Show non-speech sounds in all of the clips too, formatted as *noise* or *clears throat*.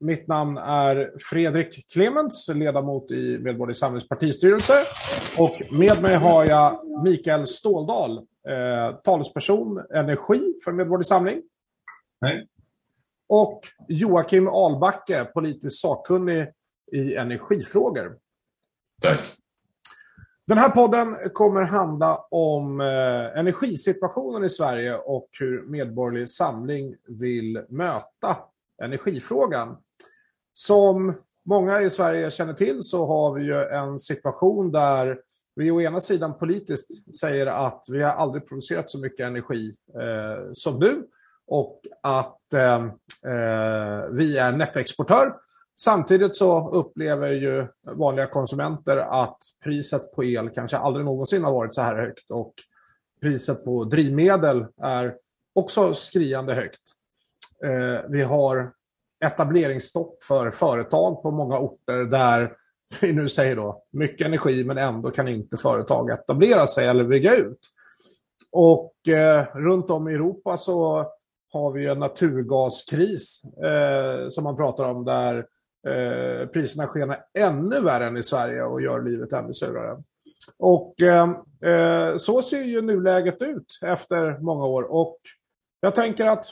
mitt namn är Fredrik Clemens, ledamot i Medborgerlig Samlings partistyrelse. Och med mig har jag Mikael Ståldal, eh, talesperson energi för Medborgerlig Samling. Hej. Och Joakim Albacke, politisk sakkunnig i energifrågor. Tack. Den här podden kommer handla om eh, energisituationen i Sverige och hur Medborgerlig Samling vill möta energifrågan. Som många i Sverige känner till så har vi ju en situation där vi å ena sidan politiskt säger att vi har aldrig producerat så mycket energi eh, som nu och att eh, eh, vi är nettoexportör. Samtidigt så upplever ju vanliga konsumenter att priset på el kanske aldrig någonsin har varit så här högt och priset på drivmedel är också skriande högt. Eh, vi har etableringsstopp för företag på många orter där *laughs* vi nu säger då mycket energi men ändå kan inte företag etablera sig eller bygga ut. Och eh, runt om i Europa så har vi en naturgaskris eh, som man pratar om där eh, priserna skenar ännu värre än i Sverige och gör livet ännu surare. Och eh, eh, så ser ju nuläget ut efter många år. Och jag tänker att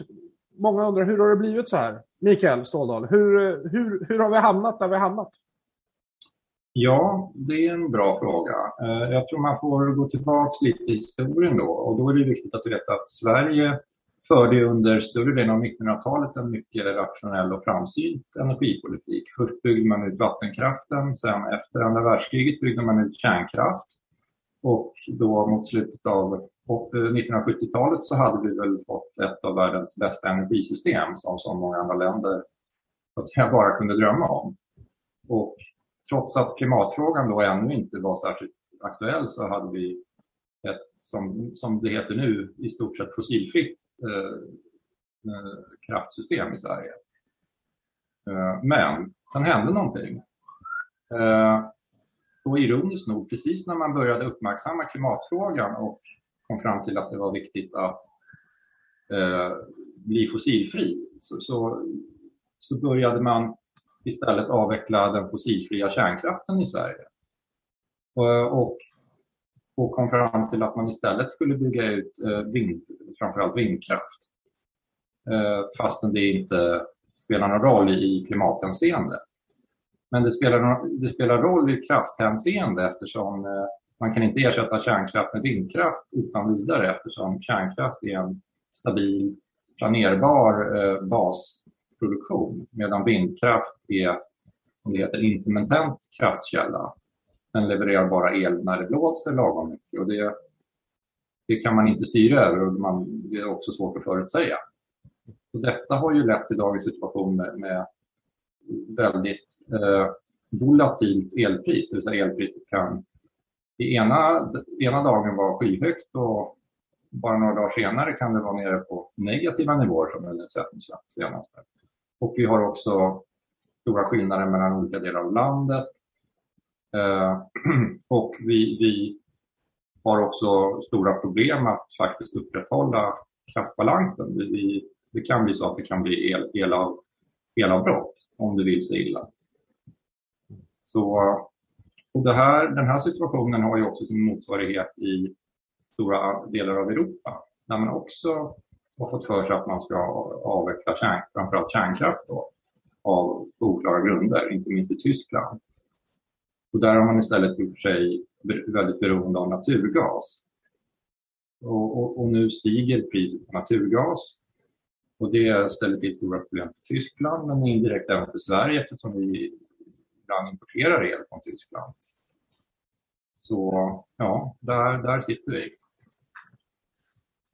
många undrar hur har det blivit så här? Mikael Ståldal, hur, hur, hur har vi hamnat där vi har hamnat? Ja, det är en bra fråga. Eh, jag tror man får gå tillbaka lite i historien då. Och då är det viktigt att veta att Sverige förde under större delen av 1900-talet en mycket rationell och framsynt energipolitik. Först byggde man ut vattenkraften, sen efter andra världskriget byggde man ut kärnkraft. Och då mot slutet av 1970-talet eh, så hade vi väl fått ett av världens bästa energisystem som så många andra länder jag bara kunde drömma om. Och trots att klimatfrågan då ännu inte var särskilt aktuell så hade vi ett, som, som det heter nu, i stort sett fossilfritt eh, eh kraftsystem i Sverige. Eh, men sen hände någonting. Eh, och ironiskt nog, precis när man började uppmärksamma klimatfrågan och kom fram till att det var viktigt att eh, bli fossilfri så, så, så, började man istället avveckla den fossilfria kärnkraften i Sverige. Och, och, och kom fram till att man istället skulle bygga ut eh, vind, framförallt vindkraft. Eh, fastän det inte spelar någon roll i klimathänseende. Men det spelar, det spelar roll i krafthänseende eftersom eh, man kan inte ersätta kärnkraft med vindkraft utan vidare eftersom kärnkraft är en stabil, planerbar eh, basproduktion medan vindkraft är, som det heter, intermittent kraftkälla. Den levererar bara el när det blåser lagom mycket och det, det kan man inte styra över och man, det är också svårt att förutsäga. Och detta har ju lett till dagens situation med, med väldigt eh, volatilt elpris, det vill säga elpriset kan det ena, ena dagen var skyhögt och bara några dagar senare kan det vara nere på negativa nivåer som vi sett senaste. Och vi har också stora skillnader mellan olika delar av landet. Eh, *clears throat* och vi, vi har också stora problem att faktiskt upprätthålla kraftbalansen. Vi, det kan bli så att det kan bli el, elav, elavbrott om det vill sig illa. Så och det här, den här situationen har ju också sin motsvarighet i stora delar av Europa där man också har fått för sig att man ska avveckla kärn, framförallt kärnkraft då, av oklara grunder, inte minst i Tyskland. Och där har man istället gjort sig väldigt beroende av naturgas. Och, och, och nu stiger priset på naturgas och det ställer till stora problem för Tyskland men indirekt även för Sverige eftersom vi ibland importerar el från Tyskland. Så ja, där, där sitter vi.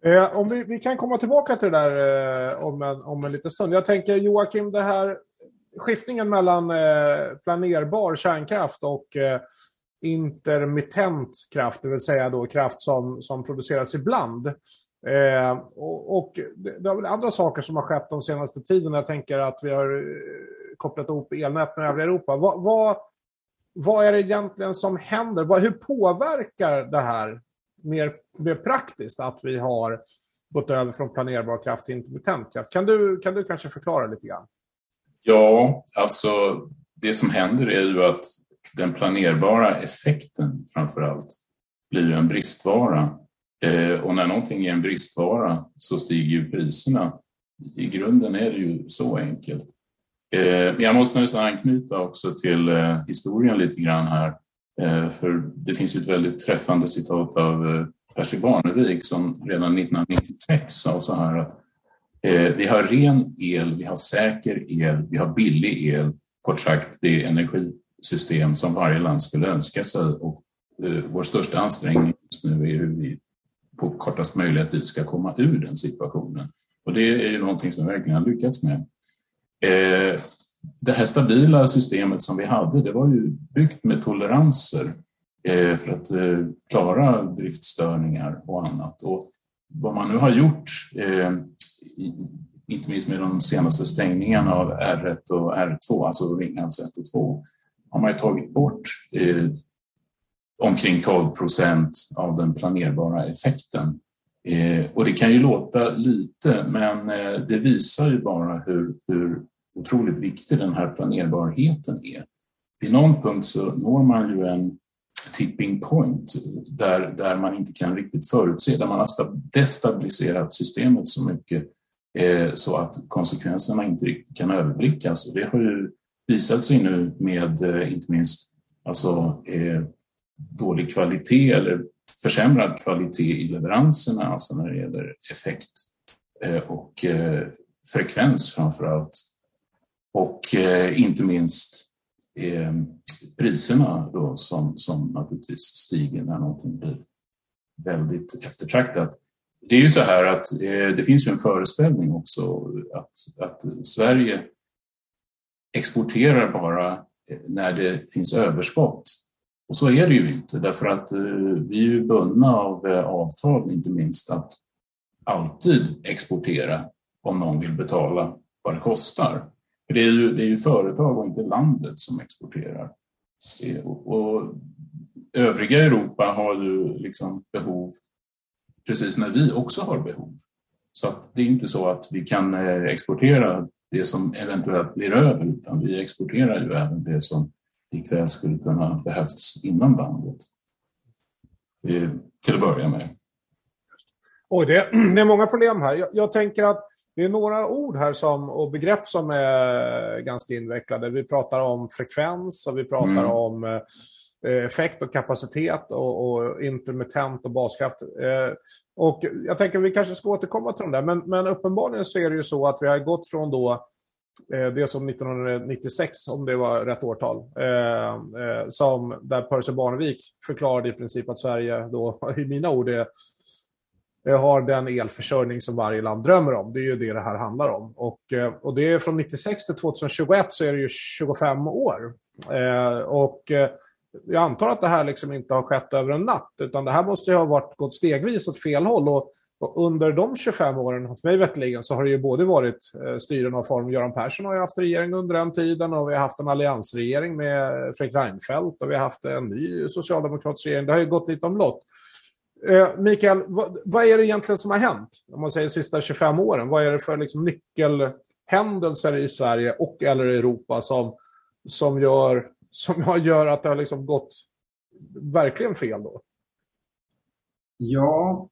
Eh, om vi, vi kan komma tillbaka till det där eh, om, en, om en liten stund. Jag tänker Joakim, det här skiftningen mellan eh, planerbar kärnkraft och eh, intermittent kraft, det vill säga då kraft som, som produceras ibland. Eh, och, och det, det väl andra saker som har skett de senaste tiden. Jag tänker att vi har eh, kopplat ihop elnät med övriga Europa. Vad, vad, vad är det egentligen som händer? Vad, hur påverkar det här mer, mer praktiskt att vi har gått över från planerbar kraft till intermittent kraft? Kan du, kan du kanske förklara lite grann? Ja, alltså det som händer är ju att den planerbara effekten framför allt blir en bristvara. Eh, och när någonting är en bristvara så stiger ju priserna. I grunden är det ju så enkelt. Eh, men jag måste nästan anknyta också till eh, historien lite grann här. Eh, för det finns ju ett väldigt träffande citat av eh, Percy Barnevik som redan 1996 sa så här att eh, vi har ren el, vi har säker el, vi har billig el. Kort sagt, det energisystem som varje land skulle önska sig och eh, vår största ansträngning just nu är hur vi på kortast möjliga tid ska komma ur den situationen. Och det är någonting som vi verkligen har lyckats med. Eh, det här stabila systemet som vi hade, det var ju byggt med toleranser eh, för att eh, klara driftstörningar och annat. Och vad man nu har gjort, eh, inte minst med de senaste stängningarna av R1 och R2, alltså Ringhals 1 och 2, har man ju tagit bort eh, omkring 12 procent av den planerbara effekten. Eh, och det kan ju låta lite, men eh, det visar ju bara hur, hur otroligt viktig den här planerbarheten är. Vid någon punkt så når man ju en tipping point där, där man inte kan riktigt förutse, där man har destabiliserat systemet så mycket eh, så att konsekvenserna inte riktigt kan överblickas. Och det har ju visat sig nu med eh, inte minst alltså, dålig kvalitet eller försämrad kvalitet i leveranserna, alltså när det gäller effekt eh, och eh, frekvens framför allt. Och eh, inte minst priserna då som, som naturligtvis stiger när någonting blir väldigt eftertraktat. Det är ju så här att det finns ju en föreställning också att, att Sverige exporterar bara när det finns överskott. Och så är det ju inte därför att eh, vi är ju bundna av eh, avtal inte minst att alltid exportera om någon vill betala vad det kostar. För det är, ju, det är ju företag och inte landet som exporterar. Eh, och, övriga Europa har ju liksom behov precis när vi också har behov. Så det är inte så att vi kan exportera det som eventuellt blir över, utan vi exporterar ju även det som likväl skulle kunna behövts inom landet. Till att börja med. Oj, det, *clears throat* det är många problem här. Jag, jag tänker att det är några ord här som, och begrepp som är ganska invecklade. Vi pratar om frekvens och vi pratar mm. om eh, effekt och kapacitet och, och intermittent och baskraft. Eh, och jag tänker att vi kanske ska återkomma till de där, men, men uppenbarligen så är det ju så att vi har gått från då Eh, det det som 1996, om det var rätt årtal, eh, eh, som där Percy Barnevik förklarade i princip att Sverige då, *laughs* i mina ord, är har den elförsörjning som varje land drömmer om. Det är ju det det här handlar om. Och, och det är från 96 till 2021 så är det ju 25 år. Eh, och jag antar att det här liksom inte har skett över en natt, utan det här måste ju ha varit, gått stegvis åt fel håll. Och, och under de 25 åren, mig veterligen, så har det ju både varit eh, styren av form. Göran Persson har ju haft regering under den tiden och vi har haft en alliansregering med Fredrik Reinfeldt och vi har haft en ny socialdemokratisk regering. Det har ju gått lite omlott. Eh, Mikael, vad, vad, är det egentligen som har hänt? Om man säger de sista 25 åren. Vad är det för liksom, nyckelhändelser i Sverige och eller i Europa som, som, gör, som gör att det har liksom gått verkligen fel då? Ja,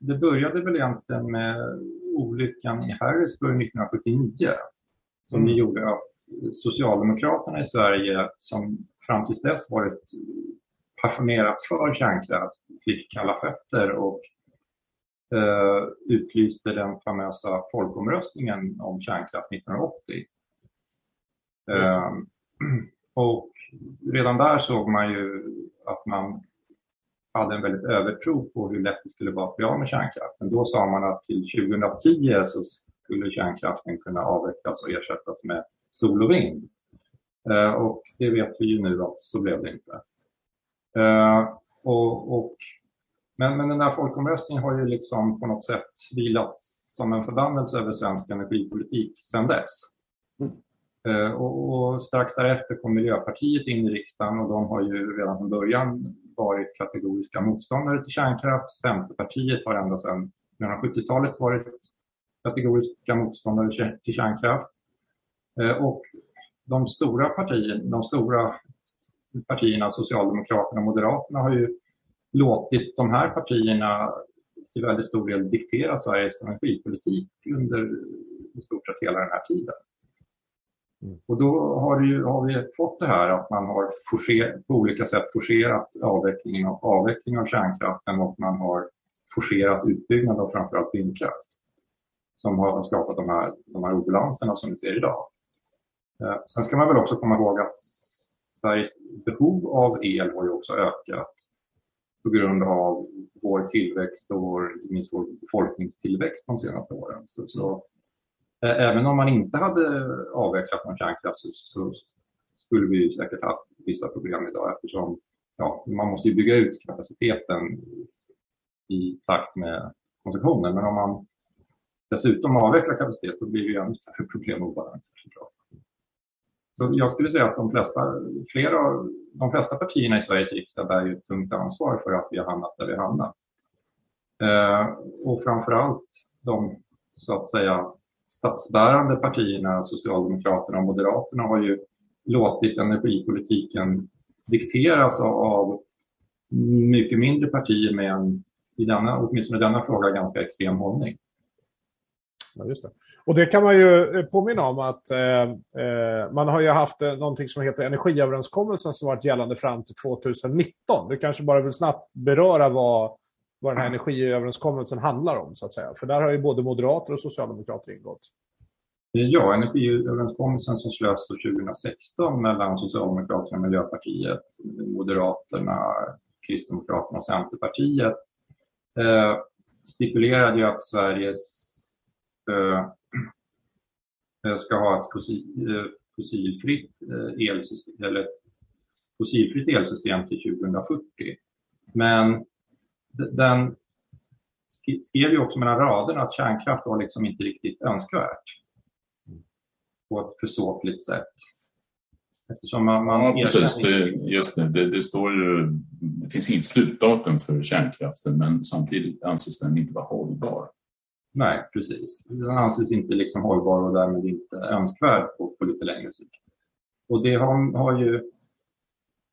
det började väl egentligen med olyckan i Harrisburg 1979 som mm. gjorde att Socialdemokraterna i Sverige som fram till dess varit passionerat för kärnkraft fick kalla fötter och eh, utlyste den famösa folkomröstningen om kärnkraft 1980. Eh, *clears throat* och redan där såg man ju att man hade en väldigt övertro på hur lätt det skulle vara att bli av med kärnkraften. Då sa man att till 2010 så skulle kärnkraften kunna avvecklas och ersättas med sol och vind. Eh, och det vet vi ju nu att så blev det inte. Uh, och, och, men, men den där folkomröstningen har ju liksom på något sätt vilat som en förbannelse över svensk energipolitik sedan dess. Mm. Uh, och, och, strax därefter kom Miljöpartiet in i riksdagen och de har ju redan från början varit kategoriska motståndare till kärnkraft. Centerpartiet har ända sedan 1970-talet varit kategoriska motståndare till kärnkraft. Eh, och de stora partierna, de stora partierna, Socialdemokraterna och Moderaterna, har ju låtit de här partierna till väldigt stor del diktera Sveriges energipolitik under i stort sett hela den här tiden. Mm. Och då har, ju, har, vi fått det här att man har forcer, på olika sätt forcerat avvecklingen av, avveckling av kärnkraften och man har forcerat utbyggnad av framförallt vindkraft som har skapat de här, de här obalanserna som vi ser idag. Eh, sen ska man väl också komma ihåg att Sveriges behov av el har ju också ökat på grund av vår tillväxt och vår, minst vår befolkningstillväxt de senaste åren. Så, så även om man inte hade avvecklat någon kärnkraft så, så skulle vi säkert haft vissa problem idag eftersom ja, man måste bygga ut kapaciteten i takt med konsumtionen. Men om man dessutom avvecklar kapacitet då blir det ännu större *laughs* problem och obalanser. Så jag skulle säga att de flesta, flera, de flesta partierna i Sveriges riksdag bär ju ett tungt ansvar för att vi har hamnat där vi har hamnat. Eh, och framförallt de så att säga statsbärande partierna, Socialdemokraterna och Moderaterna har ju låtit energipolitiken dikteras av mycket mindre partier med en, i denna, åtminstone i denna fråga, ganska extrem hållning. Ja, just det. Och det kan man ju eh, påminna om att eh, eh, man har ju haft eh, någonting som heter energiöverenskommelsen som varit gällande fram till 2019. Du kanske bara vill snabbt beröra vad, vad den här energiöverenskommelsen handlar om, så att säga. För där har ju både moderater och socialdemokrater ingått. Ja, energiöverenskommelsen som slöts 2016 mellan Socialdemokraterna och Miljöpartiet, Moderaterna, Kristdemokraterna och Centerpartiet eh, stipulerade ju att Sverige Eh, eh, ska ha ett fossil, eh, fossilfritt eh, elsystem, eller ett fossilfritt elsystem till 2040. Men den skrev ju också mellan raderna att kärnkraft var liksom inte riktigt önskvärt på ett försåtligt sätt. Eftersom man, man ja, precis. Det, just det, det, det, står ju, det finns inget slutdatum för kärnkraften men samtidigt anses den inte vara hållbar. Nej, precis. Den anses inte liksom hållbar och därmed inte önskvärd på, på lite längre sikt. Och det har, har ju,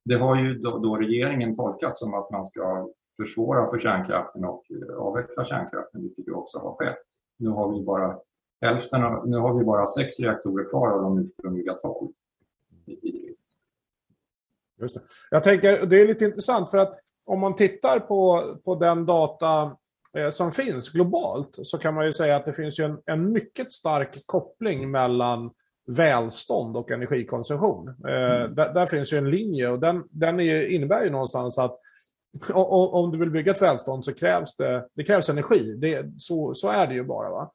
det har ju då, då, regeringen tolkat som att man ska försvåra för kärnkraften och avveckla kärnkraften, vilket ju också har skett. Nu har vi bara hälften av, nu har vi bara sex reaktorer kvar av de ursprungliga tolv. Just det. Jag tänker, det är lite intressant för att om man tittar på, på den data Eh, som finns globalt så kan man ju säga att det finns en, en mycket stark koppling mellan välstånd och energikonsumtion. Eh, mm. där, där, finns ju en linje och den, den är, innebär ju någonstans att *laughs* om, du vill bygga ett välstånd så krävs det, det krävs energi. Det, så, så är det ju bara. Va?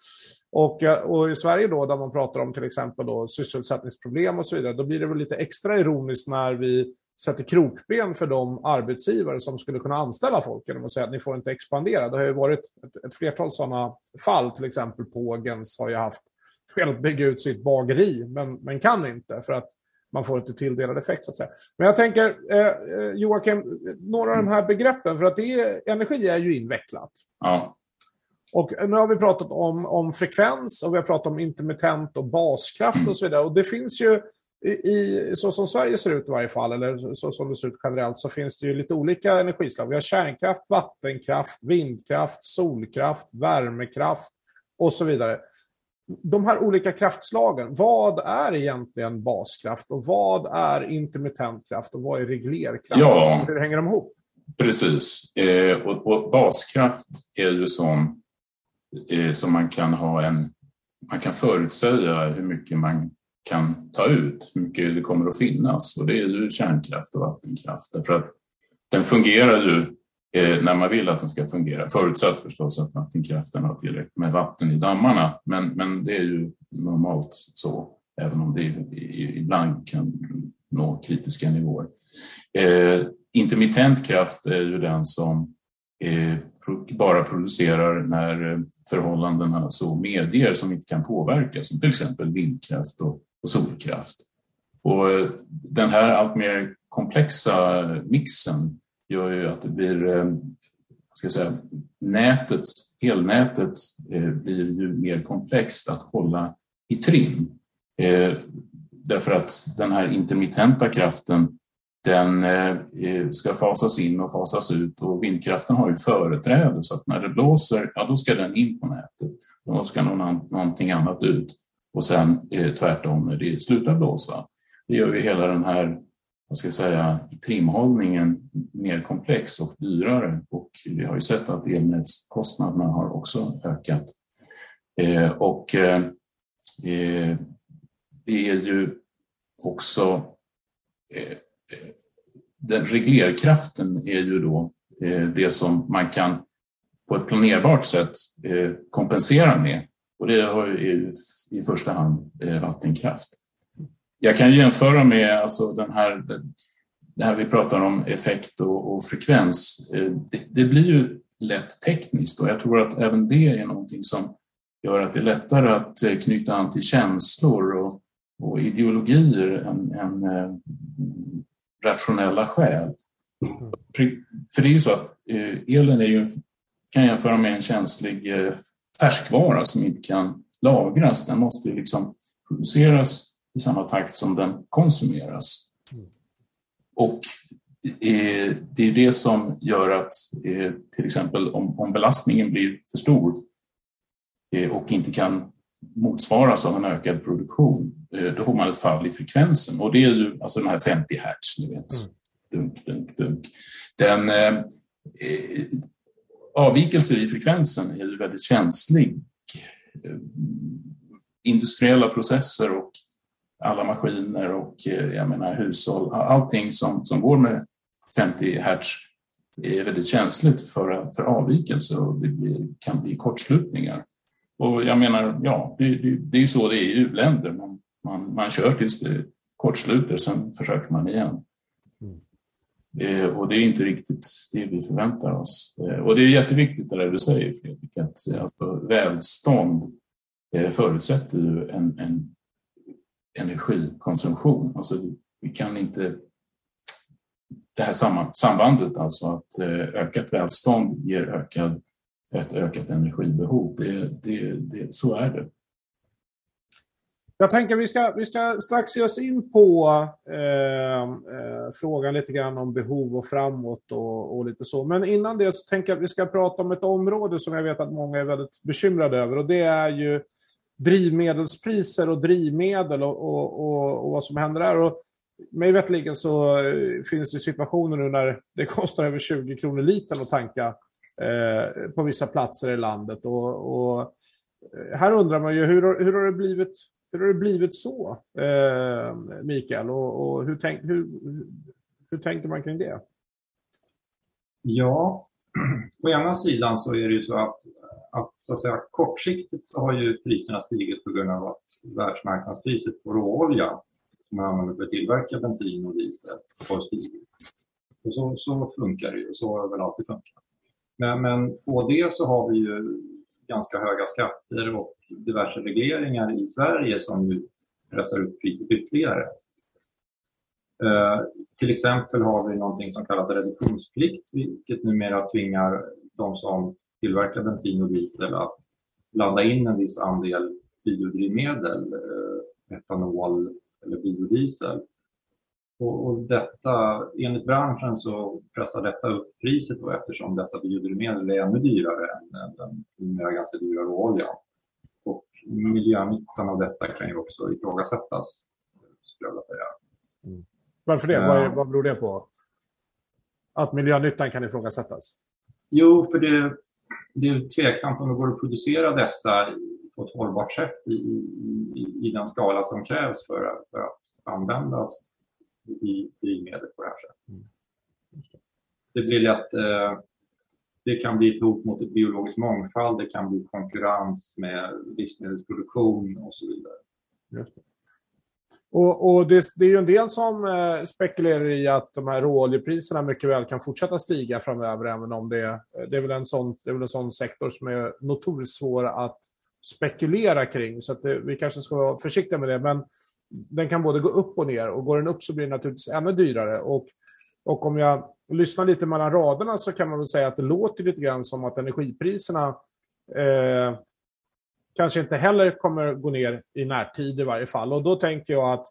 Och, eh, och i Sverige då, där man pratar om till exempel då sysselsättningsproblem och så vidare, då blir det väl lite extra ironiskt när vi sätter krokben för de arbetsgivare som skulle kunna anställa folk genom att säga att ni får inte expandera. Det har ju varit ett, ett flertal sådana fall, till exempel Pågens har ju haft skäl att bygga ut sitt bageri, men, men kan inte för att man får inte tilldelad effekt. Så att säga. Men jag tänker, eh, eh Joakim, några av de här begreppen, för att det är, energi är ju invecklat. Ja. Och nu har vi pratat om, om frekvens och vi har pratat om intermittent och baskraft och så vidare. Och det finns ju i, så som Sverige ser ut i varje fall, eller så som det ser ut generellt, så finns det ju lite olika energislag. Vi har kärnkraft, vattenkraft, vindkraft, solkraft, värmekraft och så vidare. De här olika kraftslagen, vad är egentligen baskraft och vad är intermittent kraft och vad är reglerkraft? Ja, Hur hänger de ihop? Precis. Eh, och, och, baskraft är ju sån eh, som man kan ha en... Man kan förutsäga hur mycket man kan ta ut, hur mycket det kommer att finnas. Och det är ju kärnkraft och vattenkraft. Därför att den fungerar ju Eh, när man vill att den ska fungera. Förutsatt förstås att vattenkraften har tillräckligt med vatten i dammarna. Men, men det är ju normalt så, även om det ibland kan nå kritiska nivåer. Eh, intermittent kraft är ju den som eh, bara producerar när förhållandena så medger som inte kan påverkas, som till exempel vindkraft och, och solkraft. Och eh, den här allt mer komplexa mixen gör ju att det blir, eh, vad ska jag säga, nätet, elnätet eh, blir ju mer komplext att hålla i trim. Eh, därför att den här intermittenta kraften den ska fasas in och fasas ut och vindkraften har ju företräde så att när det blåser, ja då ska den in på nätet. Då ska någon, någonting annat ut och sen tvärtom när det slutar blåsa. Det gör ju hela den här vad ska jag säga, trimhållningen mer komplex och dyrare. Och vi har ju sett att elnätskostnaderna har också ökat. Eh, och eh, eh det är ju också eh, eh, den reglerkraften är ju då eh, det som man kan på ett planerbart sätt eh, kompensera med. Och det har ju i första hand vattenkraft. Jag kan jämföra med alltså den här, det här vi pratar om effekt och, och frekvens. Eh, det, det, blir ju lätt tekniskt och jag tror att även det är någonting som gör att det är lättare att eh, knyta an till känslor och, och ideologier än, än eh, rationella skäl. För det är ju så att elen är ju, kan jämföra med en känslig färskvara som inte kan lagras. Den måste liksom produceras i samma takt som den konsumeras. Och eh, det är det som gör att eh, till exempel om, belastningen blir för stor eh, och inte kan motsvaras av en ökad produktion, då får man ett fall i frekvensen. Och det är ju alltså den här 50 hertz, ni vet. Mm. Dunk, dunk, dunk. Den, eh, avvikelser i frekvensen är ju väldigt känslig. Industriella processer och alla maskiner och eh, jag menar hushåll, allting som, som går med 50 hertz är väldigt känsligt för, för avvikelser och det blir, kan bli kortslutningar. Och jag menar, ja, det, det, det är ju så det är i u-länder. Man, man, man kör tills det kortsluter, sen försöker man igen. Mm. Eh, och det är inte riktigt det vi förväntar oss. Eh, och det är jätteviktigt det där du säger Fredrik, att alltså, välstånd eh, förutsätter ju en, en energikonsumtion. Alltså, vi kan inte... Det här sambandet, alltså att eh, ökat välstånd ger ökad, ett ökat energibehov, det, det, det, så är det. Jag tänker vi ska, vi ska strax ge oss in på eh, eh, frågan lite grann om behov och framåt och, och, lite så. Men innan det så tänker jag att vi ska prata om ett område som jag vet att många är väldigt bekymrade över och det är ju drivmedelspriser och drivmedel och, och, och, och vad som händer där. Och mig veterligen så eh, finns det situationer nu när det *laughs* kostar över 20 kronor litern att tanka eh, på vissa platser i landet. Och, och, eh, här undrar man ju hur, hur, har, det blivit, hur har det blivit så, eh, Mikael? Och, och hur, tänk, hur, hur tänker man kring det? Ja, *clears throat* å ena sidan så är det ju så att att, så att säga, kortsiktigt så har ju priserna stigit på grund av att världsmarknadspriset på råolja som man använder för att tillverka bensin och diesel har stigit. Och så, så funkar det ju, så har det väl alltid funkat. Men, men på det så har vi ju ganska höga skatter och diverse regleringar i Sverige som ju pressar upp priset ytterligare. Eh, till exempel har vi någonting som kallas reduktionsplikt, vilket numera tvingar de som tillverka bensin och diesel att blanda in en viss andel biodrivmedel, eh, etanol eller biodiesel. Och, och detta, enligt branschen så pressar detta upp priset då, eftersom dessa biodrivmedel är ännu dyrare än den numera ganska dyra råoljan. Och miljönyttan av detta kan ju också ifrågasättas, skulle jag vilja säga. Mm. Varför det? Vad, vad beror det på? Att miljönyttan kan ifrågasättas? Jo, för det, det är tveksamt om det går att producera dessa på ett hållbart sätt i, i, i den skala som krävs för, för att användas i drivmedel på det här sättet. Mm. Det blir lätt, eh, det kan bli ett hot mot ett biologisk mångfald, det kan bli konkurrens med livsmedelsproduktion och så vidare. Och, och det, det, är ju en del som eh, spekulerar i att de här råoljepriserna mycket väl kan fortsätta stiga framöver, även om det, eh, det, är, väl en sån, det är väl en sån sektor som är notoriskt svår att spekulera kring. Så det, eh, vi kanske ska vara försiktiga med det. Men den kan både gå upp och ner och går den upp så blir det naturligtvis ännu dyrare. Och, och om jag lyssnar lite mellan raderna så kan man väl säga att det låter lite grann som att energipriserna eh, kanske inte heller kommer gå ner i närtid i varje fall. Och då tänker jag att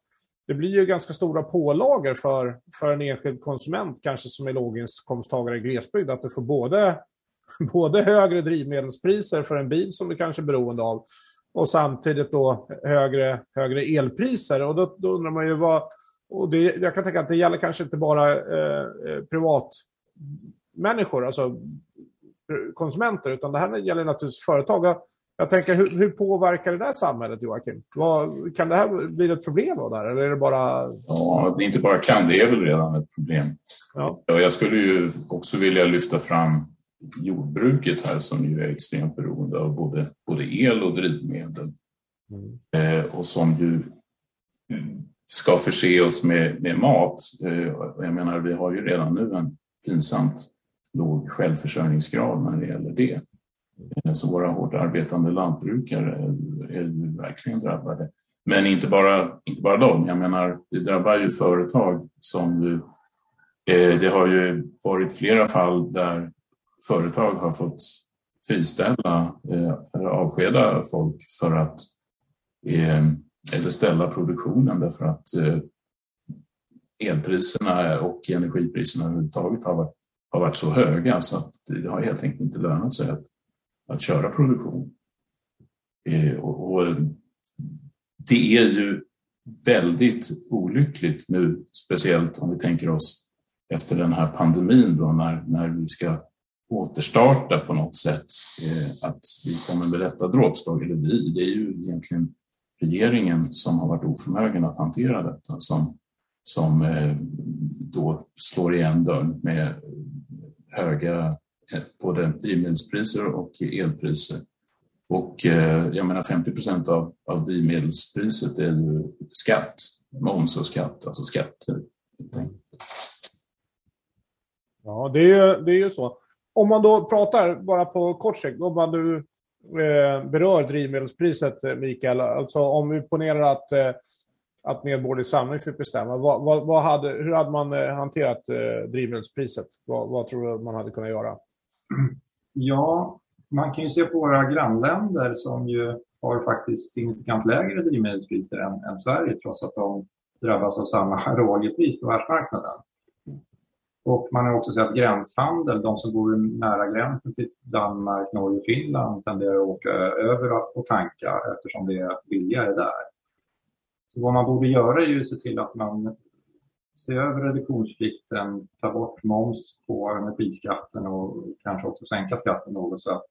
det blir ju ganska stora pålagor för, för en enskild konsument, kanske som är låginkomsttagare i glesbygd, att du får både, *laughs* både högre drivmedelspriser för en bil som du kanske är beroende av och samtidigt då högre, högre elpriser. Och då, då undrar man ju vad... Och det, jag kan tänka att det gäller kanske inte bara eh, eh privatmänniskor, alltså konsumenter, utan det här gäller naturligtvis företag. Jag tänker, hur, hur, påverkar det där samhället, Joakim? Vad, kan det här bli ett problem då där, eller är det bara... Ja, det inte bara kan, det är väl redan ett problem. Ja. Jag skulle ju också vilja lyfta fram jordbruket här som ju är extremt beroende av både, både el och drivmedel. Mm. Eh, och som ju ska förse oss med, med mat. Eh, jag menar, vi har ju redan nu en pinsamt låg självförsörjningsgrad när det gäller det. Så våra hårt arbetande lantbrukare är ju verkligen drabbade. Men inte bara, inte bara dem. Jag menar, det drabbar ju företag som ju... Eh, det har ju varit flera fall där företag har fått friställa eh, eller avskeda folk för att eh, eller ställa produktionen därför att eh, elpriserna och energipriserna överhuvudtaget har varit, har varit så höga så att det har helt enkelt inte lönat sig att att köra produktion. Eh, och, och, det är ju väldigt olyckligt nu, speciellt om vi tänker oss efter den här pandemin då, när, när vi ska återstarta på något sätt, eh, att vi kommer med detta dråpslag, eller vi, det är ju egentligen regeringen som har varit oförmögen att hantera detta, som, som eh, då slår igen dörren med höga både drivmedelspriser och elpriser. Och eh, jag menar 50 procent av, av drivmedelspriset är ju skatt, moms och skatt, alltså skatter. Typ. Ja, det är, ju, det är ju så. Om man då pratar bara på kort sikt, om man nu eh, berör drivmedelspriset, eh, Mikael, alltså om vi ponerar att, eh, att Medborgerlig Samling fick bestämma, vad, vad, vad, hade, hur hade man eh, hanterat eh, drivmedelspriset? Vad, vad tror du man hade kunnat göra? Ja, man kan ju se på våra grannländer som ju har faktiskt signifikant lägre drivmedelspriser än, än Sverige trots att de drabbas av samma *laughs* råoljepris på världsmarknaden. Och man har också sett att gränshandel, de som bor nära gränsen till Danmark, Norge och Finland tenderar att åka över och tanka eftersom det är billigare där. Så vad man borde göra är ju att se till att man se över reduktionsplikten, ta bort moms på energiskatten och kanske också sänka skatten något så att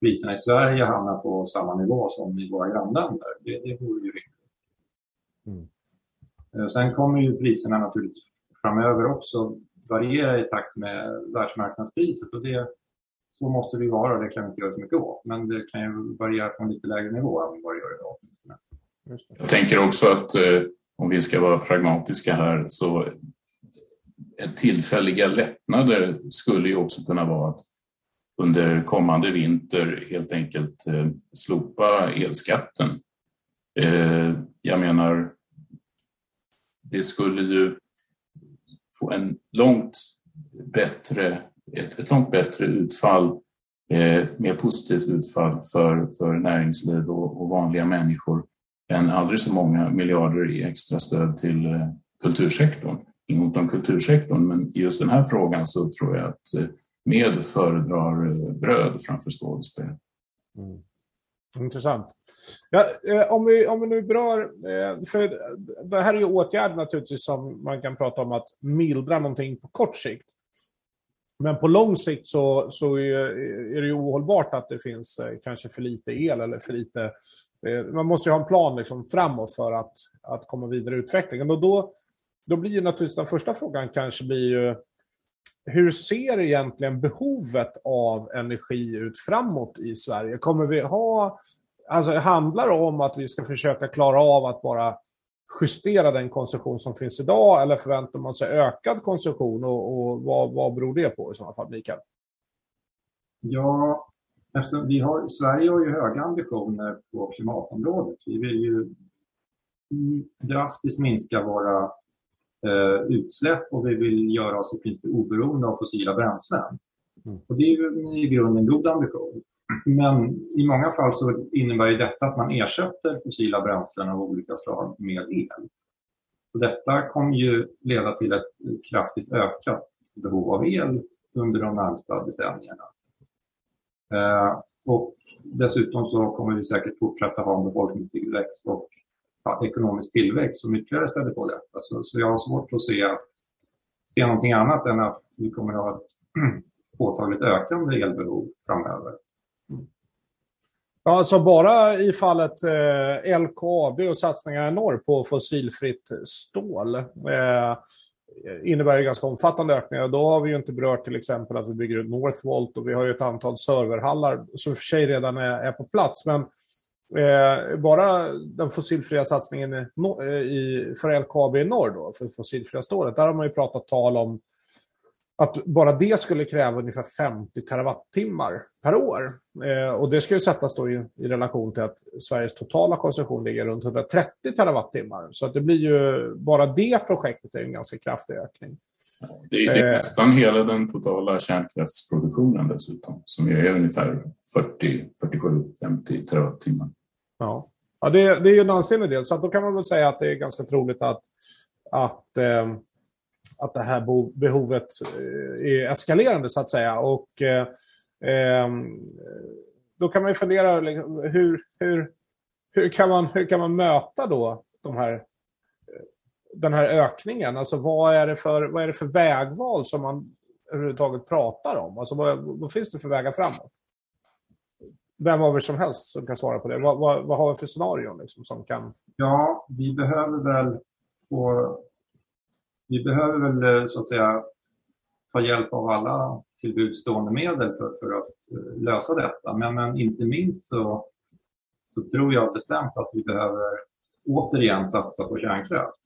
priserna i Sverige hamnar på samma nivå som i våra grannländer. Det, det vore ju rimligt. Mm. Eh, sen kommer ju priserna naturligtvis framöver också variera i takt med världsmarknadspriset och det, så måste det vara. Det kan vi inte göra så mycket åt. Men det kan ju variera på en lite lägre nivå än vad det gör idag. Jag tänker också att eh, om vi ska vara pragmatiska här, så tillfälliga lättnader skulle ju också kunna vara att under kommande vinter helt enkelt eh, slopa elskatten. Eh, jag menar, det skulle ju få en långt bättre, ett, ett långt bättre utfall, eh, mer positivt utfall för, för näringsliv och, och vanliga människor än aldrig så många miljarder i extra stöd till eh, kultursektorn. Inget om kultursektorn, men i just den här frågan så tror jag att eh, med föredrar eh, bröd framför skådespel. Mm. Intressant. Ja, om, vi, om vi nu berör, för det här är ju åtgärder naturligtvis som man kan prata om att mildra någonting på kort sikt. Men på lång sikt så, så är, det ju ohållbart att det finns eh, kanske för lite el eller för lite eh, man måste ju ha en plan liksom framåt för att, att komma vidare i utvecklingen. Och då, då blir ju naturligtvis den första frågan kanske blir ju hur ser egentligen behovet av energi ut framåt i Sverige? Kommer vi ha, alltså handlar det om att vi ska försöka klara av att bara justera den konsumtion som finns idag eller förväntar man sig ökad konsumtion och, och vad, vad beror det på i sådana fall, Mikael? Ja, efter, vi har, Sverige har ju höga ambitioner på klimatområdet. Vi vill ju drastiskt minska våra eh, utsläpp och vi vill göra oss i princip oberoende av fossila bränslen. Mm. Och det är ju i grunden en god ambition. Men i många fall så innebär ju detta att man ersätter fossila bränslen av olika slag med el. Och detta kommer ju leda till ett kraftigt ökat behov av el under de närmsta decennierna. Eh, och dessutom så kommer vi säkert fortsätta ha en befolkningstillväxt och ja, ekonomisk tillväxt som ytterligare späder på detta. Så, så jag har svårt att se, se någonting annat än att vi kommer att ha ett *clears throat* påtagligt ökande elbehov framöver. Ja, så bara i fallet eh, LKAB och satsningar i norr på fossilfritt stål eh, innebär ju ganska omfattande ökningar. Då har vi ju inte berört till exempel att vi bygger ut Northvolt och vi har ju ett antal serverhallar som i och för sig redan är, är på plats. Men eh, bara den fossilfria satsningen i, eh, i, för LKAB i norr då, för fossilfria stålet, där har man ju pratat tal om att bara det skulle kräva ungefär 50 terawattimmar per år. Eh, och det ska ju sättas då i, i, relation till att Sveriges totala konsumtion ligger runt 130 terawattimmar. Så att det blir ju, bara det projektet är en ganska kraftig ökning. Det är, det är eh. nästan hela den totala kärnkraftsproduktionen dessutom, som är ungefär 40, 47, 50 terawattimmar. Ja, ja det, det är ju en ansenlig del. Så då kan man väl säga att det är ganska troligt att, att eh, att det här behovet eh, är eskalerande så att säga. Och eh, ehm, då kan man ju fundera, liksom, hur, hur, hur, kan man, hur kan man möta då de här, eh, den här ökningen? Alltså vad är, det för, vad är det för vägval som man överhuvudtaget pratar om? Alltså vad, vad finns det för vägar framåt? Vem av er som helst som kan svara på det. Vad, vad, vad har vi för scenarion liksom, som kan... Ja, vi behöver väl på vi behöver väl eh, så att säga ta hjälp av alla tillbudstående medel för, för att eh, lösa detta. Men, men inte minst så, så tror jag bestämt att vi behöver återigen satsa på kärnkraft.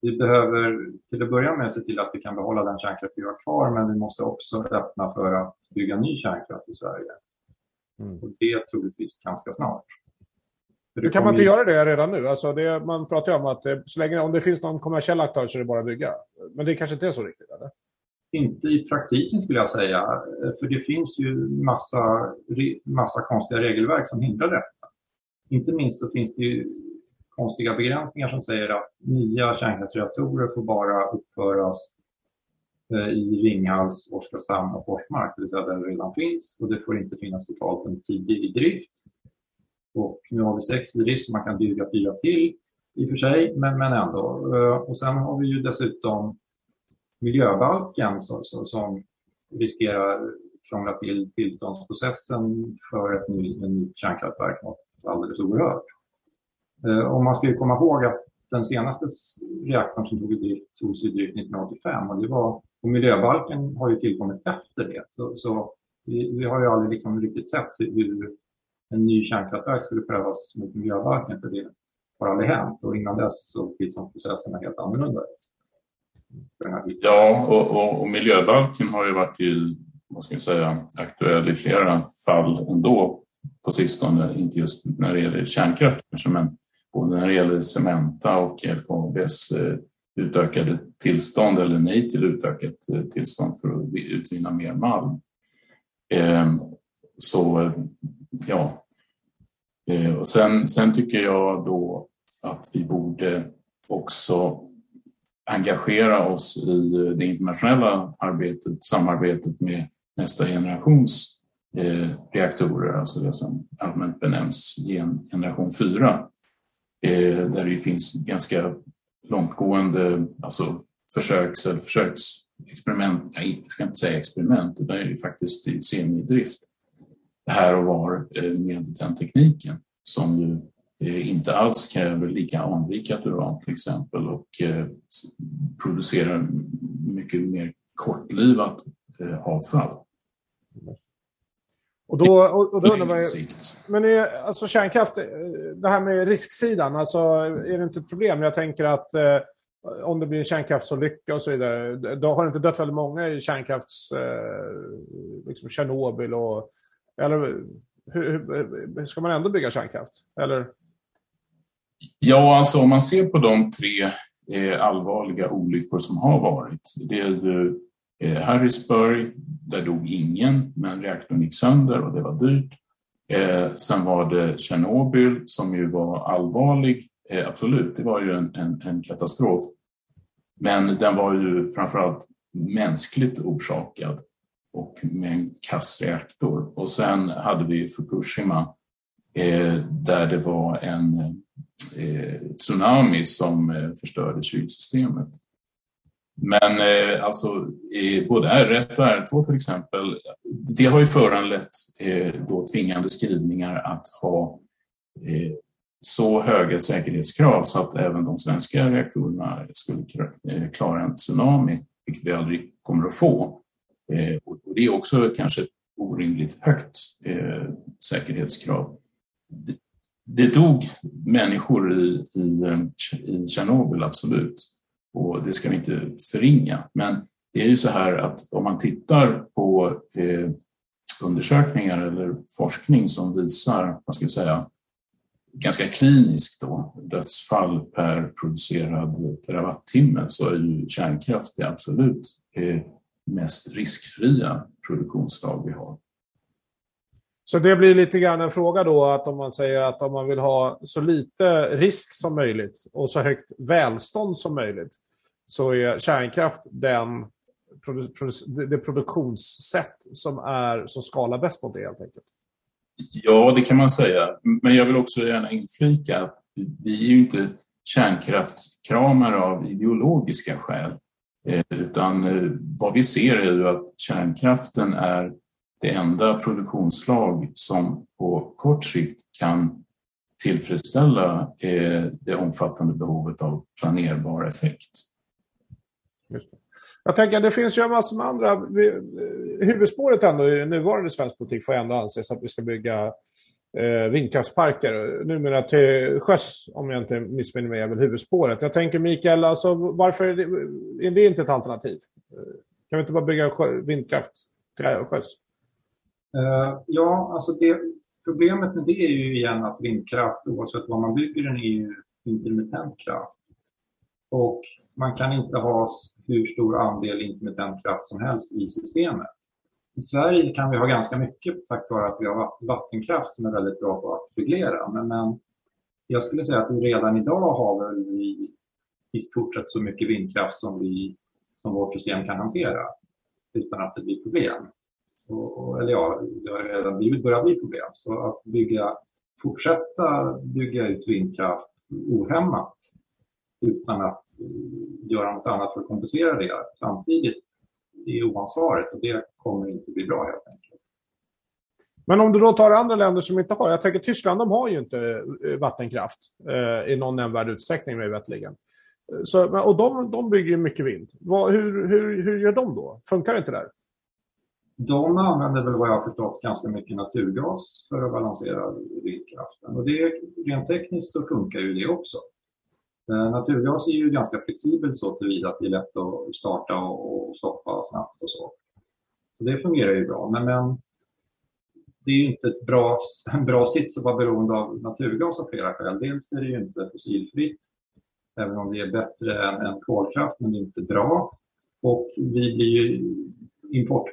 Vi behöver till att börja med se till att vi kan behålla den kärnkraft vi har kvar men vi måste också öppna för att bygga ny kärnkraft i Sverige. Mm. Och det troligtvis ganska snart. Hur kan man inte göra det redan nu? Alltså det, man pratar ju om att det, så länge, om det finns någon kommersiell aktör så är det bara att bygga. Men det kanske inte är så riktigt? Eller? Inte i praktiken skulle jag säga. För det finns ju massa, massa konstiga regelverk som hindrar detta. Inte minst så finns det ju konstiga begränsningar som säger att nya kärnkraftsreaktorer får bara uppföras eh, i Ringhals, Oskarshamn och Forsmark, det vill säga där det redan finns. Och det får inte finnas totalt en tidig i drift. Och nu har vi sex i drift så man kan bygga fyra till i och för sig, men, men ändå. Eh, och sen har vi ju dessutom miljöbalken som, som, som riskerar krångla till tillståndsprocessen för ett nytt ny kärnkraftverk något alldeles oerhört. Eh, och man ska ju komma ihåg att den senaste reaktorn som tog i drift togs i drift 1985 och, det var, och miljöbalken har ju tillkommit efter det. Så, så vi, vi, har ju aldrig liksom riktigt sett hur, en ny kärnkraftverk skulle prövas mot miljöbalken för det har aldrig hänt och innan dess såg tillståndsprocesserna helt annorlunda ut. Ja, och, och, och, miljöbalken har ju varit ju, vad ska jag säga, aktuell i flera fall ändå på sistone, inte just när det gäller kärnkraft kanske, men både när det gäller Cementa och LKABs eh, utökade tillstånd eller nej till utökat eh, tillstånd för att utvinna mer malm. Ehm, så ja. Eh, och sen, sen tycker jag då att vi borde också engagera oss i det internationella arbetet, samarbetet med nästa generations eh, reaktorer, alltså det som allmänt benämns gen generation 4, eh, där det finns ganska långtgående alltså försöks eller försöksexperiment, nej, jag ska inte säga experiment, utan det är faktiskt i semidrift här och var eh, med den tekniken som ju eh, inte alls kräver lika anrikat uran till exempel och eh, producerar mycket mer kortlivat avfall. Och då, och, då undrar man ju, men är, alltså kärnkraft, det här med risksidan, alltså, är det inte ett problem? Jag tänker att om det blir en kärnkraftsolycka och så vidare, då har det inte dött väldigt många i kärnkrafts... Liksom Tjernobyl och... Eller hur, hur, ska man ändå bygga kärnkraft? Eller? Ja, alltså om man ser på de tre eh, allvarliga olyckor som har varit. Det är ju eh, Harrisburg, där dog ingen, men reaktorn gick sönder och det var dyrt. Eh, sen var det Tjernobyl som ju var allvarlig. Eh, absolut, det var ju en, en, en, katastrof. Men den var ju framförallt mänskligt orsakad och med en kass reaktor. Och sen hade vi Fukushima eh, där det var en eh, tsunami som eh, förstörde kylsystemet. Men eh, alltså, både R1 och R2 till exempel, det har ju föranlett eh, då tvingande skrivningar att ha eh, så höga säkerhetskrav så att även de svenska reaktorerna skulle klara eh, en tsunami, vilket vi aldrig kommer att få. Eh, och det är också kanske ett orimligt högt eh, säkerhetskrav. Det, det dog människor i, i, eh, i Tjernobyl, absolut. Och det ska vi inte förringa. Men det är ju så här att om man tittar på eh, undersökningar eller forskning som visar, vad ska jag säga, ganska kliniskt då, dödsfall per producerad terawattimme så är ju kärnkraft det absolut eh, mest riskfria produktionsslag vi har. Så det blir lite grann en fråga då att om man säger att om man vill ha så lite risk som möjligt och så högt välstånd som möjligt så är kärnkraft den, det produktionssätt som, är, som skalar bäst mot det helt enkelt. Ja, det kan man säga. Men jag vill också gärna inflika att vi är ju inte kärnkraftskramare av ideologiska skäl. Eh, utan eh, vad vi ser är ju att kärnkraften är det enda produktionsslag som på kort sikt kan tillfredsställa eh, det omfattande behovet av planerbar effekt. Jag tänker, det finns ju en med andra... Huvudspåret ändå i nuvarande svensk politik får ändå anses att vi ska bygga eh, vindkraftsparker. Numera till sjöss, om jag inte missminner mig, är väl huvudspåret. Jag tänker Mikael, alltså, varför är det, är det inte ett alternativ? Eh, kan vi inte bara bygga vindkraft till sjöss? Uh, ja, alltså det, problemet med det är ju igen att vindkraft, oavsett vad man bygger den, är ju intermittent kraft. Och man kan inte ha hur stor andel intermittent kraft som helst i systemet. I Sverige kan vi ha ganska mycket tack vare att vi har vattenkraft som är väldigt bra på att reglera. Men, men jag skulle säga att vi redan idag har väl vi i stort sett så mycket vindkraft som, vi, som vårt system kan hantera utan att det blir problem. Och, eller ja, det har redan blivit, börjat bli problem. Så att bygga, fortsätta bygga ut vindkraft ohämmat utan att eh, göra något annat för att kompensera det samtidigt är oansvarigt och det kommer inte bli bra helt enkelt. Men om du då tar andra länder som inte har, jag tänker Tyskland, de har ju inte eh, vattenkraft eh, i någon nämnvärd utsträckning mig veterligen. Så, och de, de bygger mycket vind. Vad, hur, hur, hur gör de då? Funkar det inte där? De använder väl vad jag förstått ganska mycket naturgas för att balansera vindkraften. Och det, rent tekniskt så funkar ju det också. Eh, naturgas är ju ganska flexibelt så tillvida att det är lätt att starta och stoppa snabbt och så. Så det fungerar ju bra. Men, men det är ju inte ett bra, en bra sits att vara beroende av naturgas av flera skäl. Dels är det ju inte fossilfritt, även om det är bättre än, än kolkraft, men det är inte bra. Och vi blir ju import,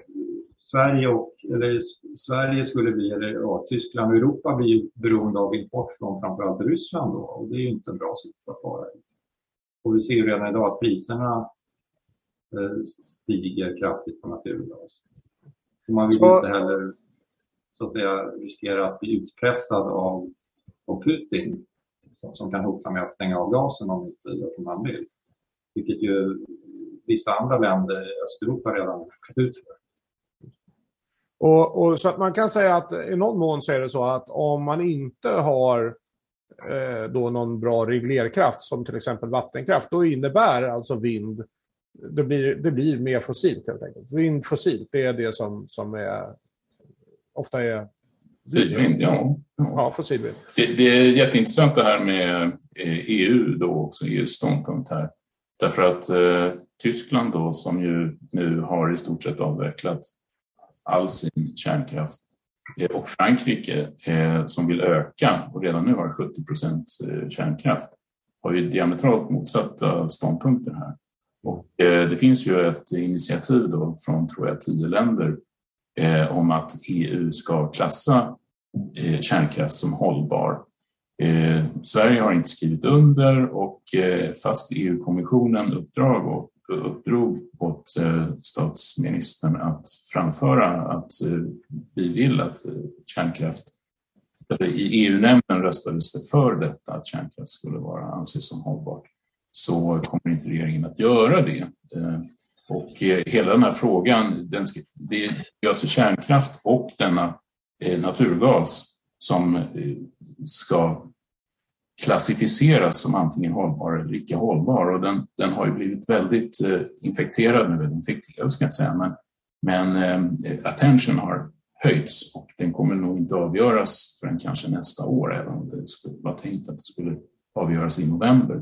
Sverige, och, eller Sverige skulle bli, eller ja, Tyskland och Europa blir beroende av import från framförallt Ryssland då, och det är ju inte en bra sits att vara i. Och vi ser ju redan idag att priserna eh, stiger kraftigt på naturgas. Man vill så... inte heller så att säga riskera att bli utpressad av, av Putin som, som kan hota med att stänga av gasen om inte gör som han vill. Vilket ju vissa andra länder i Östeuropa redan råkat ut för. Och, och, så att man kan säga att i någon mån så är det så att om man inte har eh, då någon bra reglerkraft som till exempel vattenkraft, då innebär alltså vind, det blir, det blir mer fossilt helt enkelt. Vind fossilt, det är det som, som är ofta är Fossilvind, ja. Ja, fossilvind. Det, det, är jätteintressant det här med EU eh, e då också, EUs ståndpunkt här. Därför att eh, Tyskland då som ju nu har i stort sett avvecklat all sin kärnkraft eh, och Frankrike eh, som vill öka och redan nu har 70 procent eh, kärnkraft har ju diametralt motsatta ståndpunkter här. Och det finns ju ett initiativ då från, tror jag, tio länder om att EU ska klassa kärnkraft som hållbar. Sverige har inte skrivit under och fast EU-kommissionen uppdrag och, uppdrog åt eh, statsministern att framföra att eh, vi vill att eh, kärnkraft alltså, i EU-nämnden röstades det för detta, att kärnkraft skulle vara anses som hållbart. Så kommer inte regeringen att göra det. Och hela den här frågan, den ska, det är alltså kärnkraft och denna naturgas som ska klassificeras som antingen hållbar eller icke hållbar. Och den, den har ju blivit väldigt eh, infekterad nu, eller infekterad ska jag säga, men, men eh, attention har höjts och den kommer nog inte avgöras förrän kanske nästa år, även om det skulle vara tänkt att det skulle avgöras i november.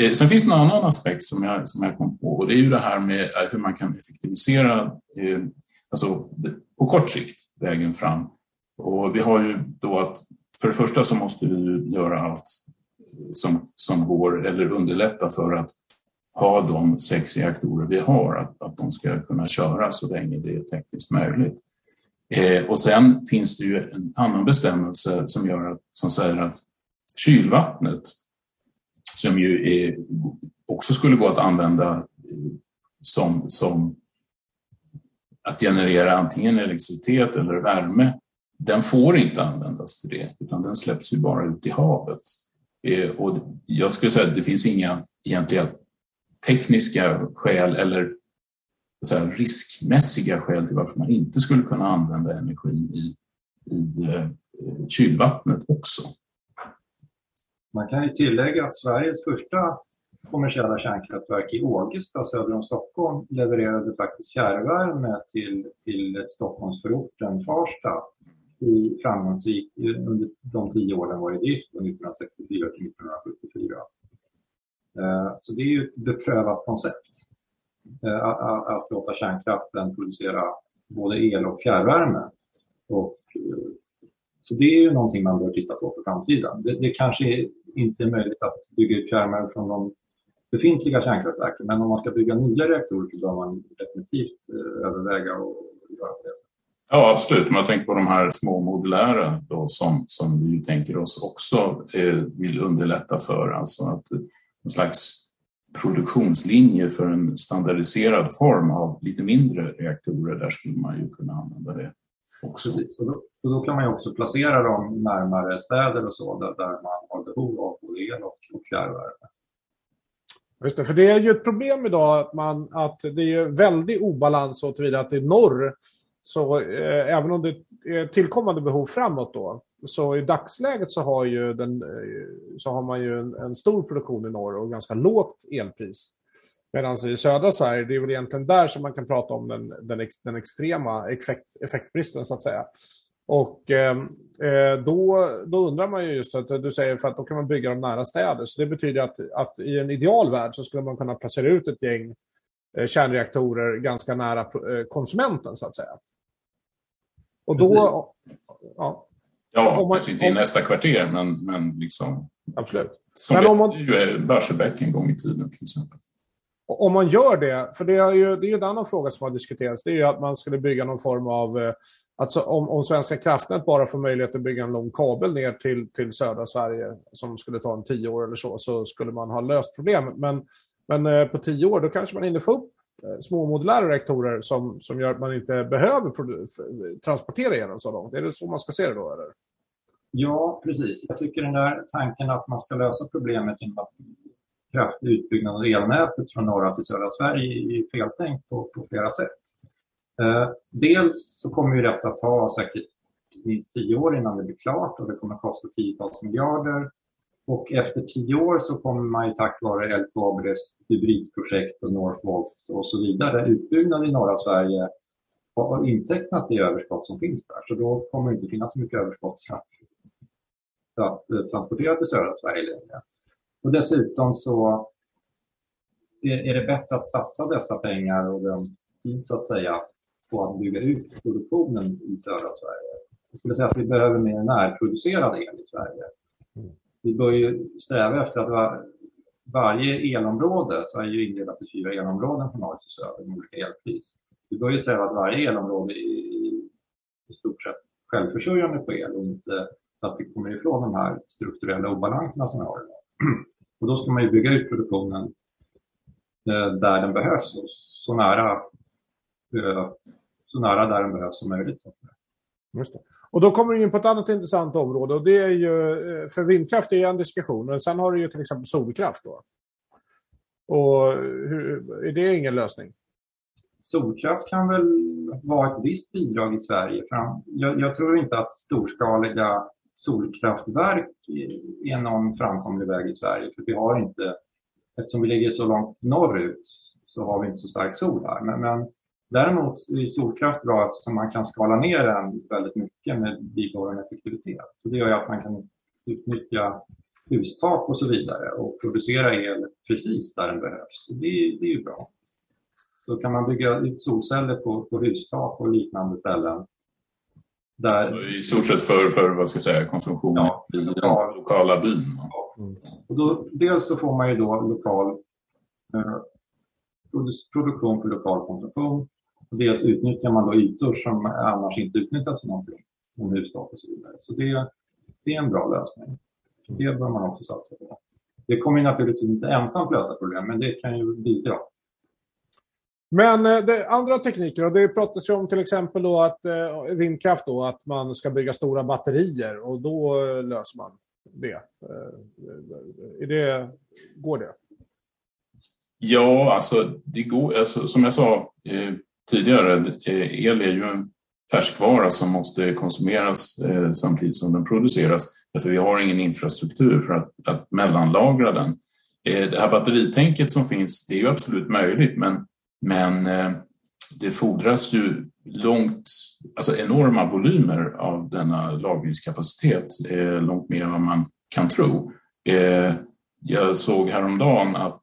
Eh, sen finns det en annan aspekt som jag, som jag kom på och det är ju det här med eh, hur man kan effektivisera, eh, alltså på kort sikt, vägen fram. Och vi har ju då att för det första så måste vi göra allt som, som går eller underlätta för att ha de sex reaktorer vi har, att, att de ska kunna köra så länge det är tekniskt möjligt. Eh, och sen finns det ju en annan bestämmelse som, gör att, som säger att kylvattnet som ju är, också skulle gå att använda eh, som, som att generera antingen elektricitet eller värme, den får inte användas till det, utan den släpps ju bara ut i havet. Eh, och jag skulle säga att det finns inga egentliga tekniska skäl eller säga, riskmässiga skäl till varför man inte skulle kunna använda energin i, i eh, kylvattnet också. Man kan ju tillägga att Sveriges första kommersiella kärnkraftverk i Ågesta söder om Stockholm levererade faktiskt fjärrvärme till, till Stockholmsförorten Farsta i framgångsrik under de tio åren var i drift, från 1964 till 1974. Eh, så det är ju ett beprövat koncept eh, att, låta kärnkraften producera både el och fjärrvärme. Och, eh, så det är ju någonting man bör titta på för framtiden. Det, det kanske inte är möjligt att bygga ut fjärrvärme från de befintliga kärnkraftverken. Men om man ska bygga nya reaktorer så bör man definitivt överväga att göra det. Ja, absolut. Man tänker på de här små modulära då, som, som vi tänker oss också eh, vill underlätta för. Alltså att en slags produktionslinje för en standardiserad form av lite mindre reaktorer, där skulle man ju kunna använda det också. Och då, och då, kan man ju också placera dem närmare städer och så, där, där man har behov av både el och, och fjärrvärme. Just det, för det är ju ett problem idag att, man, att det är väldig obalans så tillvida att i norr, så eh, även om det är tillkommande behov framåt då, så i dagsläget så har, ju den, eh, så har man ju en, en stor produktion i norr och ganska lågt elpris. Medan i södra Sverige, det är väl egentligen där som man kan prata om den, den, den extrema effekt, effektbristen så att säga. Och ehm, eh, då, då undrar man ju just att du säger för att då kan man bygga dem nära städer. Så det betyder att, att i en ideal värld så skulle man kunna placera ut ett gäng eh, kärnreaktorer ganska nära eh, konsumenten så att säga. Och då... Ja, ja om man, kanske inte i nästa kvarter men, men liksom... Absolut. Som men om man, ju Barsebäck en gång i tiden till exempel. Om man gör det, för det är ju det är en annan fråga som har diskuterats, det är ju att man skulle bygga någon form av... Eh, alltså om, om Svenska kraftnät bara får möjlighet att bygga en lång kabel ner till, till södra Sverige som skulle ta en tio år eller så, så skulle man ha löst problemet. Men, men eh, på tio år, då kanske man hinner få upp eh, Eh, små modulära reaktorer som, som gör att man inte behöver transportera elen så långt. Är det så man ska se det då? Eller? Ja, precis. Jag tycker den där tanken att man ska lösa problemet genom att kraftig utbyggnad av elnätet från norra till södra Sverige är feltänkt på, på flera sätt. Eh, dels så kommer ju detta ta säkert minst tio år innan det blir klart och det kommer kosta tiotals miljarder. Och efter tio år så kommer man ju tack vare LKABs hybridprojekt och Northvolts och så vidare utbyggnad i norra Sverige har intecknat det överskott som finns där. Så då kommer det inte finnas så mycket överskott för att, för att eh, transportera till södra Sverige längre. Och dessutom så är det bättre att satsa dessa pengar och den tid så att säga på att bygga ut produktionen i södra Sverige. Jag skulle säga att vi behöver mer närproducerad el i Sverige. Mm. Vi bör ju sträva efter att var, varje elområde, Sverige är ju indelat i fyra elområden från norr till söder med olika elpris. Vi bör ju sträva att varje elområde är i, i stort sett självförsörjande på el och inte så att vi kommer ifrån de här strukturella obalanserna som vi har idag. *clears throat* Och då ska man ju bygga ut produktionen eh, där den behövs, så nära, eh, så nära där den behövs som möjligt. Så att säga. Just det. Och då kommer du in på ett annat intressant område och det är ju, eh, för vindkraft är en diskussion, men sen har du ju till exempel solkraft då. Och hur, är det ingen lösning? Solkraft kan väl vara ett visst bidrag i Sverige. Jag, jag tror inte att storskaliga solkraftverk är någon framkomlig väg i Sverige. För vi har inte, eftersom vi ligger så långt norrut så har vi inte så stark sol här. Men, men Däremot är solkraft bra eftersom man kan skala ner den väldigt mycket med bibehållen effektivitet. Så det gör att man kan utnyttja hustak och så vidare och producera el precis där den behövs. Det, det är ju bra. Så kan man bygga ut solceller på, på hustak och liknande ställen. Där... I stort sett för, för vad ska jag säga, konsumtion ja, i den lokala byn. Mm. Och då, dels så får man ju då lokal eh, produktion för lokal konsumtion dels utnyttjar man då ytor som annars inte utnyttjas för någonting, som hustak och så vidare. Så det, det är en bra lösning. Det bör man också satsa på. Det kommer naturligtvis inte ensamt lösa problem, men det kan ju bidra. Men eh, det, andra tekniker, och det pratas ju om till exempel då att eh, vindkraft, då, att man ska bygga stora batterier och då eh, löser man det. Eh, är det. Går det? Ja, alltså, det går, alltså som jag sa eh, tidigare, eh, el är ju en färskvara som måste konsumeras eh, samtidigt som den produceras. Därför vi har ingen infrastruktur för att, att mellanlagra den. Eh, det här batteritänket som finns, det är ju absolut möjligt men, men det fordras ju långt, alltså enorma volymer av denna lagringskapacitet, långt mer än vad man kan tro. Jag såg häromdagen att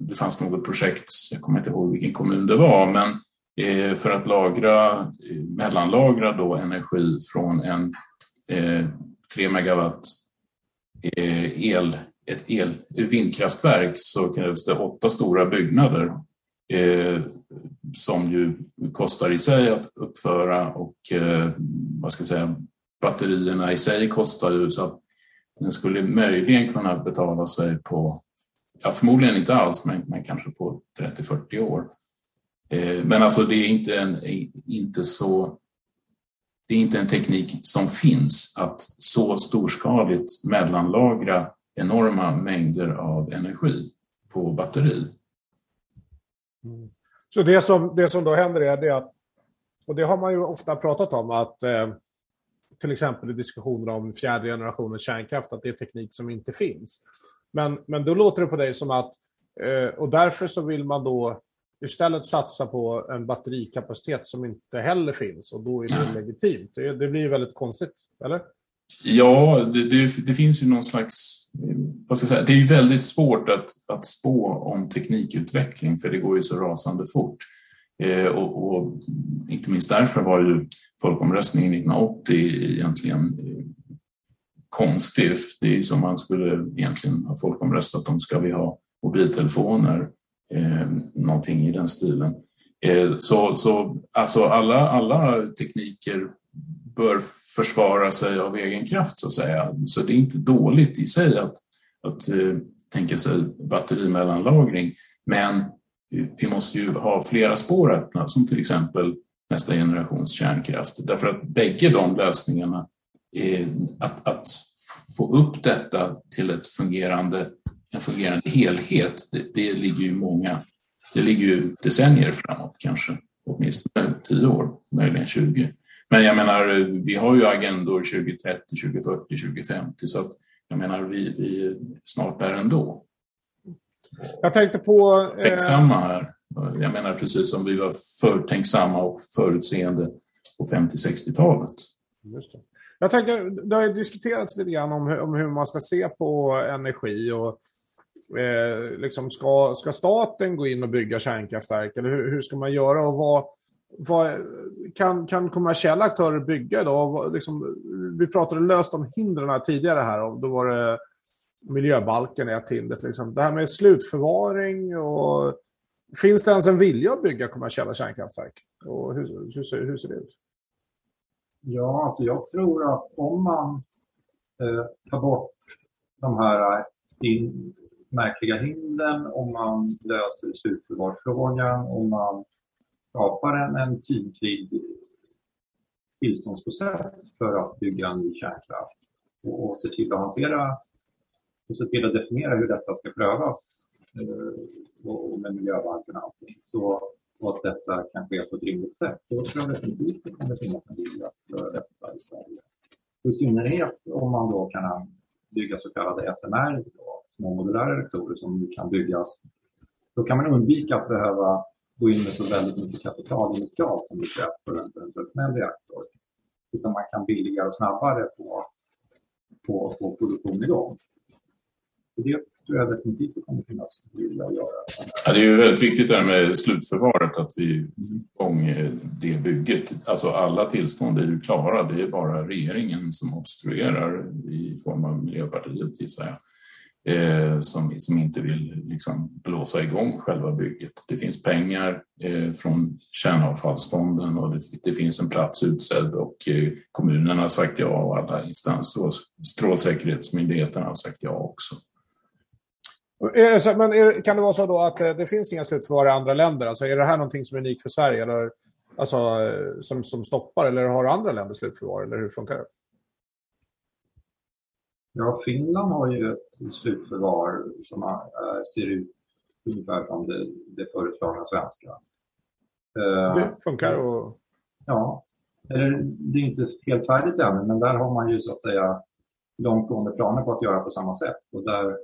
det fanns något projekt, jag kommer inte ihåg vilken kommun det var, men eh, för att lagra, eh, mellanlagra då energi från en 3 eh, megawatt eh, el, ett el, vindkraftverk så krävs det åtta stora byggnader som ju kostar i sig att uppföra och vad ska jag säga, batterierna i sig kostar ju så att den skulle möjligen kunna betala sig på ja, förmodligen inte alls, men, men kanske på 30-40 år. Eh, men alltså det är inte, en, eh, inte så det är inte en teknik som finns att så storskaligt mellanlagra enorma mängder av energi på batteri. Mm. Så det som, det som då händer är det att, och det har man ju ofta pratat om, att eh, till exempel i diskussioner om fjärde generationens kärnkraft, att det är teknik som inte finns. Men, men då låter det på dig som att, eh, och därför så vill man då istället satsa på en batterikapacitet som inte heller finns och då är det legitimt. Det, det blir väldigt konstigt, eller? Ja, det, det, det, finns ju någon slags... Vad ska jag säga, det är väldigt svårt att, att spå om teknikutveckling för det går ju så rasande fort. Eh, och, och, inte minst därför var ju folkomröstningen 1980 egentligen eh, konstig. Det är ju som man skulle egentligen ha folkomröstat om ska vi ha mobiltelefoner, eh, någonting i den stilen. Eh, så så alltså alla, alla tekniker bör försvara sig av egen kraft så att säga. Så det är inte dåligt i sig att, att eh, tänka sig batterimellanlagring. Men vi måste ju ha flera spår öppna, som till exempel nästa generations kärnkraft. Därför att bägge de lösningarna, att, att få upp detta till ett fungerande, en fungerande helhet, det, det ligger ju många, det ligger ju decennier framåt kanske, åtminstone 10 år, möjligen 20. Men jag menar, vi har ju agendor 2030, 2040, 2050, så att jag menar, vi, vi är snart där ändå. Jag tänkte på... Eh, här. Jag menar precis som vi var förtänksamma och förutseende på 50-60-talet. Jag tänker, det har diskuterats lite grann om, om hur man ska se på energi och eh, liksom ska, ska staten gå in och bygga kärnkraftverk eller hur, hur ska man göra och vad, vad kan, kan kommersiella aktörer bygga idag? Liksom, vi pratade löst om hindren tidigare här då var det miljöbalken är ett hinder. Liksom. Det här med slutförvaring och finns det ens en vilja att bygga kommersiella kärnkraftverk? Och hur, hur, ser, hur ser det ut? Ja, alltså jag tror att om man eh, tar bort de här eh, in, märkliga hindren, om man löser slutförvarsfrågan, om man skapar en, en tydlig tillståndsprocess för att bygga en ny kärnkraft och, och se till att hantera och se till att definiera hur detta ska prövas eh, och, och med miljöbalken och allting. Så och att detta kan ske på ett rimligt sätt. Då tror jag definitivt att det kommer finnas en vilja att göra detta i Sverige. Och I synnerhet om man då kan bygga så kallade SMR, då, små modulära reaktorer som kan byggas. Då kan man undvika att behöva gå in med så väldigt mycket kapital initialt som det krävs för en traditionell reaktor. Utan man kan billigare och snabbare få, få, få produktion igång. Det tror jag definitivt det kommer finnas vilja att göra. Ja, det är ju väldigt viktigt där med slutförvaret, att vi får igång det bygget. Alltså alla tillstånd är ju klara, det är bara regeringen som obstruerar i form av Miljöpartiet gissar jag. Eh, som, som inte vill liksom blåsa igång själva bygget. Det finns pengar eh, från kärnavfallsfonden och det, det, finns en plats utsedd och eh, kommunerna har sagt ja och alla instanser och strålsäkerhetsmyndigheterna har sagt ja också. Men kan det vara så då att eh, det finns inga slutförvar i andra länder? Alltså är det här någonting som är unikt för Sverige eller, alltså, eh, som, som stoppar eller har andra länder slutförvar eller hur funkar det? Ja, Finland har ju ett slutförvar som är, ser ut ungefär som det, det föreslagna svenska. Eh, det funkar och... Ja, det är inte helt färdigt ännu men där har man ju så att säga långtgående planer på att göra på samma sätt. Och där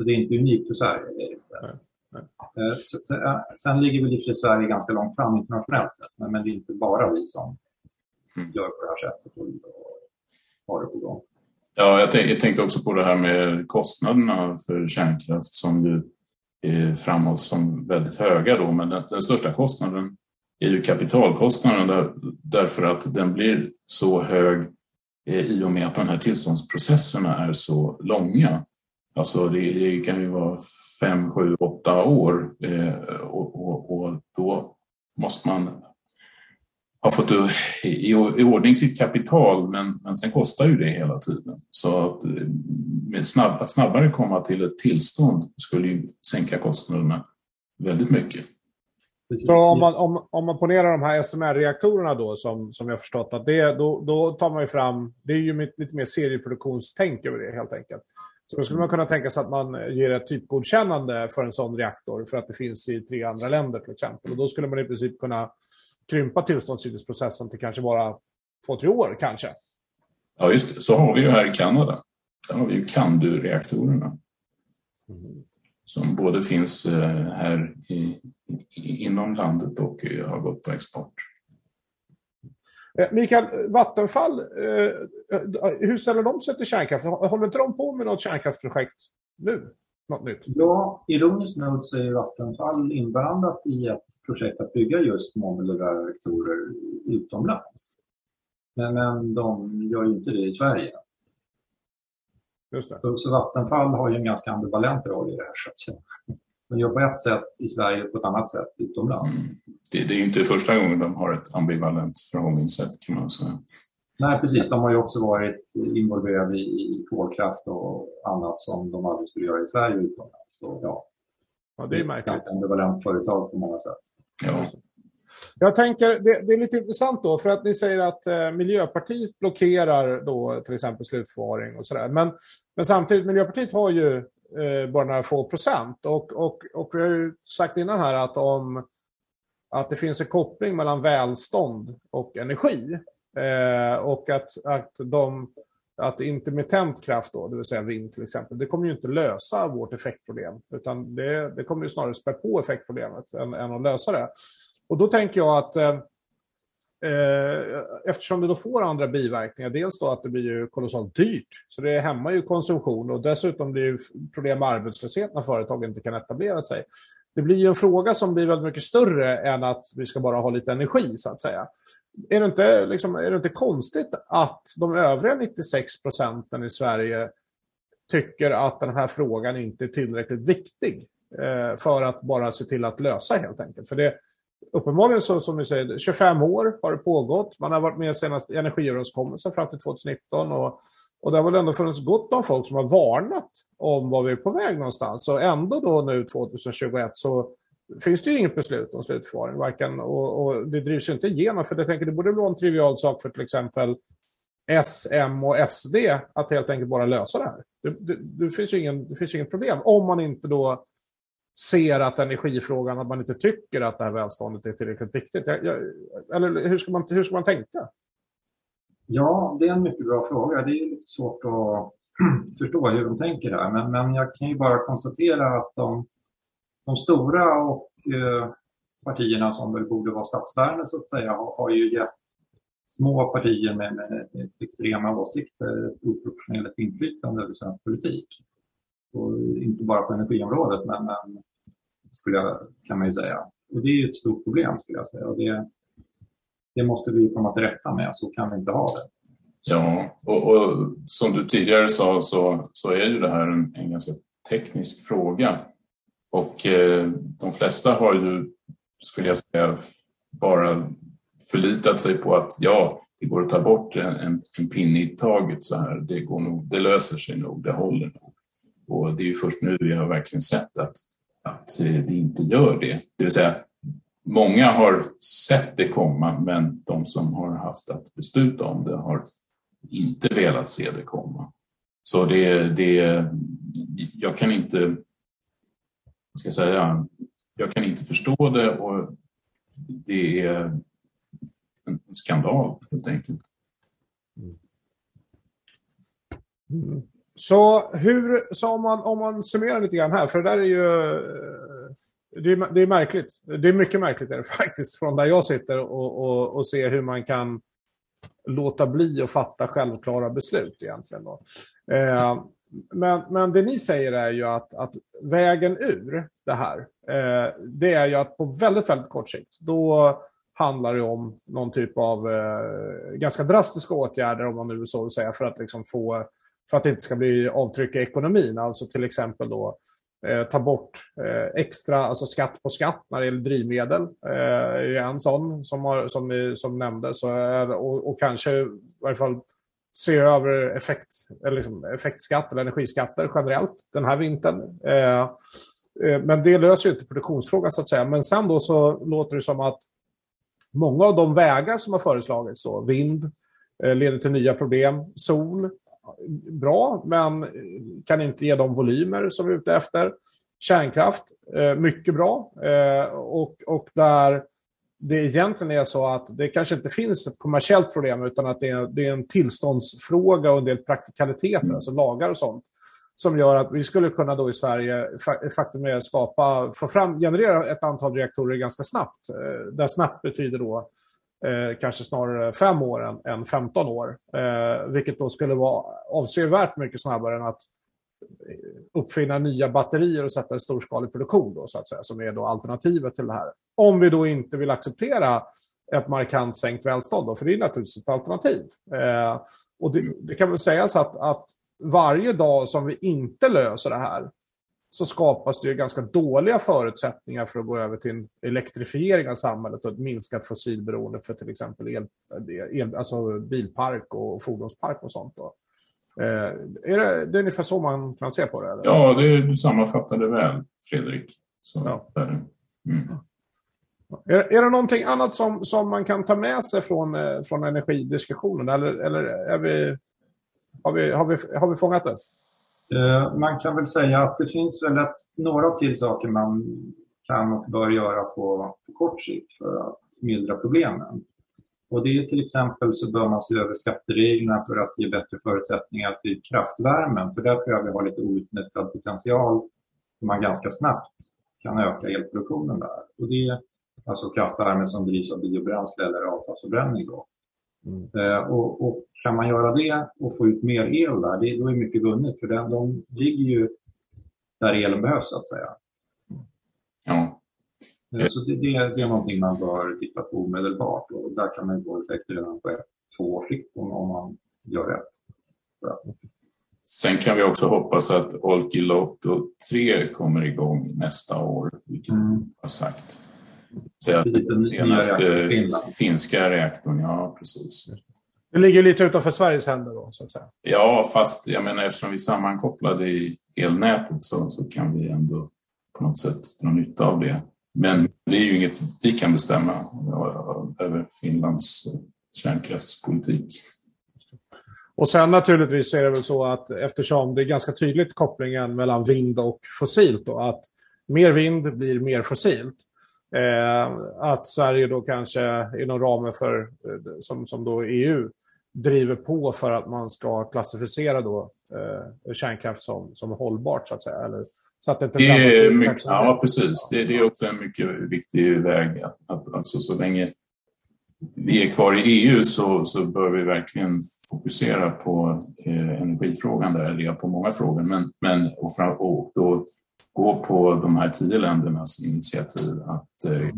så det är inte unikt för Sverige. Det är inte. Nej, nej. Eh, sen ligger väl i Sverige ganska långt fram internationellt sett, men, men det är inte bara vi som mm. gör på det här sättet och, har det på gång. Ja, jag, jag, tänkte också på det här med kostnaderna för kärnkraft som ju framhålls som väldigt höga då, men den, den största kostnaden är ju kapitalkostnaden där, därför att den blir så hög eh, i och med att de här tillståndsprocesserna är så långa. Alltså det, det kan ju vara fem, sju, åtta år eh, och, och, och, då måste man ha fått i, i, i ordning sitt kapital men, men sen kostar ju det hela tiden. Så att, eh, med snabb, att snabbare komma till ett tillstånd skulle ju sänka kostnaderna väldigt mycket. Så om man, om, om man ponerar de här SMR-reaktorerna då, som, som jag förstått att det är, då, då tar man ju fram, det är ju lite mer serieproduktionstänk över det helt enkelt. Så då skulle man kunna tänka sig att man ger ett typgodkännande för en sån reaktor för att det finns i tre andra länder till exempel. Och då skulle man i princip kunna krympa tillståndsgivningsprocessen till kanske bara två, tre år kanske. Ja, just det. Så har vi ju här i Kanada. Där har vi ju Candu-reaktorerna. Mm. Som både finns eh, här i, inom landet och har gått på export. Eh, Mikael, Vattenfall, eh, hur ställer de sig till kärnkraft? Håller inte de på med något kärnkraftsprojekt nu? Något nytt? Ja, ironiskt nog så är Vattenfall inblandat i ett projekt att bygga just modulära reaktorer utomlands. Men, men de gör ju inte det i Sverige. Just det. Så, så Vattenfall har ju en ganska ambivalent roll i det här. Så att säga. De gör på ett sätt i Sverige och på ett annat sätt utomlands. Mm. Det, det, är ju inte första gången de har ett ambivalent förhållningssätt kan man säga. Nej, precis. De har ju också varit involverade i, i kolkraft och annat som de aldrig skulle göra i Sverige utomlands. Så, ja. ja, det är märkligt. Ett ambivalent företag på många sätt. Ja. Jag tänker, det, det, är lite intressant då, för att ni säger att eh, Miljöpartiet blockerar då till exempel slutförvaring och sådär. Men, men samtidigt, Miljöpartiet har ju Eh, bara några få procent. Och, och, och vi har ju sagt innan här att, om, att det finns en koppling mellan välstånd och energi. Eh, och att, att de att intermittent kraft, då, det vill säga vind till exempel, det kommer ju inte lösa vårt effektproblem. Utan det, det kommer ju snarare spä på effektproblemet än, än att lösa det. Och då tänker jag att eh, eh, Eh, eftersom det då får andra biverkningar, dels då att det blir ju kolossalt dyrt, så det hämmar ju konsumtion och dessutom blir det problem med arbetslöshet när företag inte kan etablera sig. Det blir ju en fråga som blir väldigt mycket större än att vi ska bara ha lite energi så att säga. Är det inte, liksom, är det inte konstigt att de övriga 96 procenten i Sverige tycker att den här frågan inte är tillräckligt viktig eh, för att bara se till att lösa helt enkelt? För det, uppenbarligen så, som ni säger, 25 år har det pågått. Man har varit med senast i energiöverenskommelsen fram till 2019 och, och det har väl ändå funnits gott om folk som har varnat om var vi är på väg någonstans. Och ändå då nu 2021 så finns det ju inget beslut om slutförvaring. Varken, och, och det drivs ju inte igenom, för jag tänker det borde vara en trivial sak för till exempel S, M och SD att helt enkelt bara lösa det här. Det, det, det finns ju ingen, det finns inget problem om man inte då ser att energifrågan, att man inte tycker att det här välståndet är tillräckligt viktigt. Jag, jag, eller hur ska, man, hur ska man tänka? Ja, det är en mycket bra fråga. Det är lite svårt att *clears throat* förstå hur de tänker där. Men, men jag kan ju bara konstatera att de, de stora och eh, partierna som väl borde vara statsbärande så att säga har, har ju gett små partier med, med extrema åsikter ett oproportionerligt inflytande över svensk politik. Och inte bara på energiområdet, men, men skulle jag, kan man ju säga. Och det är ett stort problem skulle jag säga. Och det, det måste vi komma till rätta med, så kan vi inte ha det. Ja, och, och som du tidigare sa så, så är ju det här en, en ganska teknisk fråga. Och eh, de flesta har ju, skulle jag säga, bara förlitat sig på att ja, det går att ta bort en, en, en pinne i taget så här. Det, går nog, det löser sig nog, det håller nog. Och det är ju först nu vi har verkligen sett att, att eh, det inte gör det. Det vill säga, många har sett det komma, men de som har haft att besluta om det har inte velat se det komma. Så det, det jag kan inte, ska jag säga, jag kan inte förstå det och det är en skandal helt enkelt. Mm. mm. Så, hur, så om, man, om man summerar lite grann här, för det där är ju eh, det är, det är märkligt. Det är mycket märkligt är det *laughs* faktiskt, från där jag sitter och, och, och ser hur man kan låta bli att fatta självklara beslut egentligen. Då. Eh, men, men det ni säger är ju att, att vägen ur det här, eh, det är ju att på väldigt, väldigt kort sikt, då handlar det om någon typ av eh, ganska drastiska åtgärder, om man nu så vill säga, för att liksom få för att det inte ska bli avtryck i ekonomin. Alltså till exempel då eh, ta bort eh, extra, alltså skatt på skatt när det gäller drivmedel. Eh, är en sån som, har, som, ni, som nämndes. Och, och, kanske i varje fall se över effekt, eller liksom effektskatt eller energiskatter generellt den här vintern. Eh, eh, men det löser ju inte produktionsfrågan så att säga. Men sen då så låter det som att många av de vägar som har föreslagits, då, vind, eh, leder till nya problem, sol, bra, men kan inte ge de volymer som vi är ute efter. Kärnkraft, eh, mycket bra. Eh, och, och där det egentligen är så att det kanske inte finns ett kommersiellt problem utan att det är, det är en tillståndsfråga och en del praktikaliteter, mm. alltså lagar och sånt, som gör att vi skulle kunna då i Sverige faktum är skapa, få fram, generera ett antal reaktorer ganska snabbt. Eh, där snabbt betyder då eh, kanske snarare fem år än, än 15 år. Eh, vilket då skulle vara avsevärt mycket snabbare än att eh, uppfinna nya batterier och sätta i storskalig produktion då, så att säga, som är då alternativet till det här. Om vi då inte vill acceptera ett markant sänkt välstånd, då, för det är naturligtvis ett alternativ. Eh, och det, det, kan väl sägas att, att varje dag som vi inte löser det här så skapas det ju ganska dåliga förutsättningar för att gå över till en elektrifiering av samhället och ett minskat fossilberoende för till exempel el, el, alltså bilpark och fordonspark och sånt. Då. Eh, är det, det är ungefär så man kan se på det? Eller? Ja, det, du sammanfattade väl, Fredrik. Så, ja. Mm. Är, är det någonting annat som, som man kan ta med sig från, eh, från energidiskussionen? Eller, eller är vi, har, vi, har, vi, har vi fångat det? Eh, man kan väl säga att det finns väl ett, några till saker man kan och bör göra på, på kort sikt för att mildra problemen. Och det är till exempel så bör man se över skattereglerna för att ge bättre förutsättningar till kraftvärmen. För där tror jag vi har lite outnyttjad potential som man ganska snabbt kan öka elproduktionen där. Och det är alltså kraftvärme som drivs av biobränsle eller avfallsförbränning. Då. Mm. Eh, och, och, kan man göra det och få ut mer el där, det, då är mycket vunnet. För den, de ligger ju där elen behövs så att säga. Ja. Eh, så det, det, det är någonting man bör titta på omedelbart och där kan man få effekter redan på ett, två års sikt om man gör rätt. Sen kan vi också hoppas att Olkiluoto 3 kommer igång nästa år, vilket mm. har sagt. Så att den senaste finska reaktorn, ja precis. Det ligger lite utanför Sveriges händer då, så att säga. Ja, fast jag menar eftersom vi är sammankopplade i elnätet så, så kan vi ändå på något sätt dra nytta av det. Men det är ju inget vi kan bestämma över Finlands kärnkraftspolitik. Och sen naturligtvis är det väl så att eftersom det är ganska tydligt kopplingen mellan vind och fossilt då, att mer vind blir mer fossilt. Eh, att Sverige då kanske inom ramen för, eh, som, som då EU, driver på för att man ska klassificera då, eh, kärnkraft som, som hållbart så att säga. Eller, så att det, inte det är mycket, ja, precis. Det, det, är också en mycket viktig väg. Att, att, alltså, så länge vi är kvar i EU så, så bör vi verkligen fokusera på eh, energifrågan där, eller på många frågor, men, men och, fram, och då gå på de här tio ländernas initiativ att eh,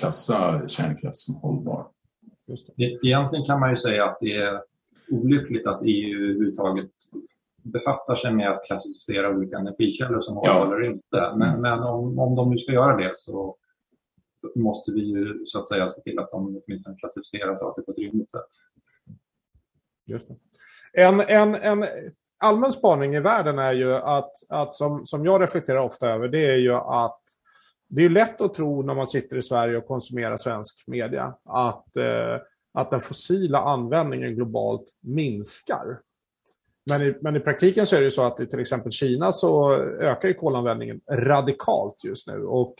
klassa kärnkraft som hållbar. Egentligen kan man ju säga att det är olyckligt att EU överhuvudtaget befattar sig med att klassificera olika energikällor som hållbara ja. eller inte. Men, men om, om de nu ska göra det så måste vi ju så att säga se till att de åtminstone klassificerar saker på ett rimligt sätt. Just det. En, en, en allmän spaning i världen är ju att, att som, som jag reflekterar ofta över, det är ju att det är lätt att tro när man sitter i Sverige och konsumerar svensk media att, eh, att den fossila användningen globalt minskar. Men i, men i praktiken så är det så att i till exempel Kina så ökar kolanvändningen radikalt just nu. Och,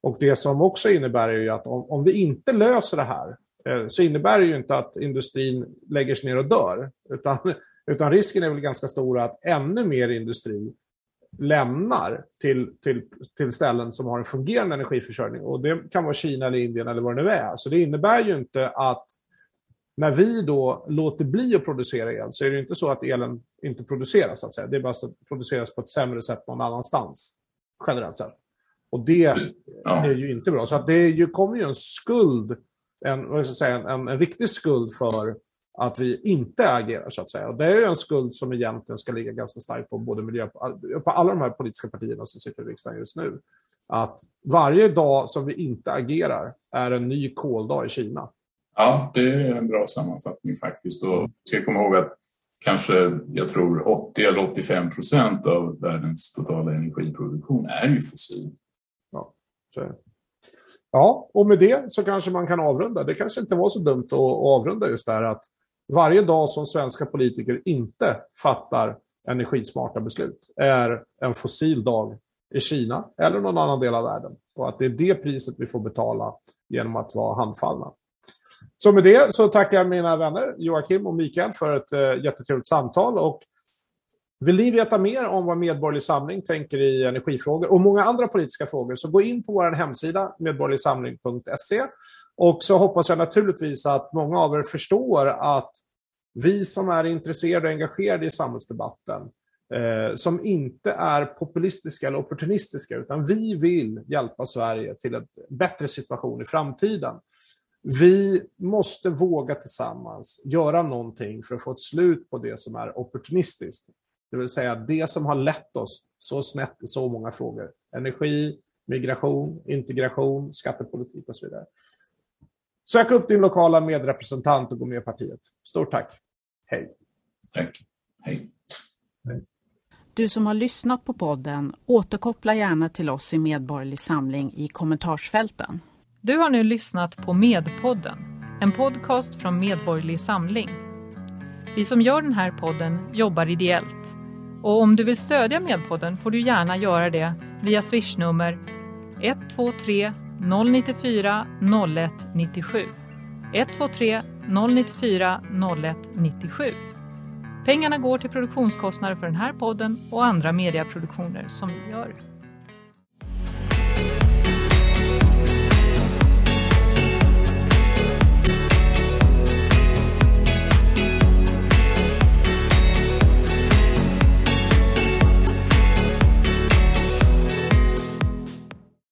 och det som också innebär är ju att om, om vi inte löser det här eh, så innebär det ju inte att industrin lägger sig ner och dör. Utan utan risken är väl ganska stor att ännu mer industri lämnar till, till, till ställen som har en fungerande energiförsörjning. Och Det kan vara Kina eller Indien eller vad det nu är. Så det innebär ju inte att när vi då låter bli att producera el så är det inte så att elen inte produceras. Så att säga. Det är bara att produceras på ett sämre sätt någon annanstans. Generellt sett. Och det ja. är ju inte bra. Så att det ju, kommer ju en skuld, en, vad ska jag säga, en, en, en riktig skuld för att vi inte agerar så att säga. Och det är en skuld som egentligen ska ligga ganska starkt på både miljö, på alla de här politiska partierna som sitter i riksdagen just nu. Att varje dag som vi inte agerar är en ny koldag i Kina. Ja, det är en bra sammanfattning faktiskt. Och ska komma ihåg att kanske, jag tror 80 eller 85 procent av världens totala energiproduktion är ju fossil. Ja, så Ja, och med det så kanske man kan avrunda. Det kanske inte var så dumt att avrunda just där att varje dag som svenska politiker inte fattar energismarta beslut är en fossil dag i Kina eller någon annan del av världen. Och att det är det priset vi får betala genom att vara handfallna. Så med det så tackar jag mina vänner Joakim och Mikael för ett eh, jättetrevligt samtal. Och vill ni veta mer om vad Medborgerlig Samling tänker i energifrågor och många andra politiska frågor så gå in på vår hemsida medborgerligsamling.se och så hoppas jag naturligtvis att många av er förstår att vi som är intresserade och engagerade i samhällsdebatten eh, som inte är populistiska eller opportunistiska utan vi vill hjälpa Sverige till en bättre situation i framtiden. Vi måste våga tillsammans göra någonting för att få ett slut på det som är opportunistiskt. Det vill säga det som har lett oss så snett i så många frågor. Energi, migration, integration, skattepolitik och så vidare. Sök upp din lokala medrepresentant och gå med i partiet. Stort tack. Hej. Tack. Hej. Du som har lyssnat på podden, återkoppla gärna till oss i Medborgerlig Samling i kommentarsfälten. Du har nu lyssnat på Medpodden, en podcast från Medborgerlig Samling. Vi som gör den här podden jobbar ideellt. Och om du vill stödja Medpodden får du gärna göra det via swishnummer 123 094 0197. 123 094 0197. Pengarna går till produktionskostnader för den här podden och andra mediaproduktioner som vi gör.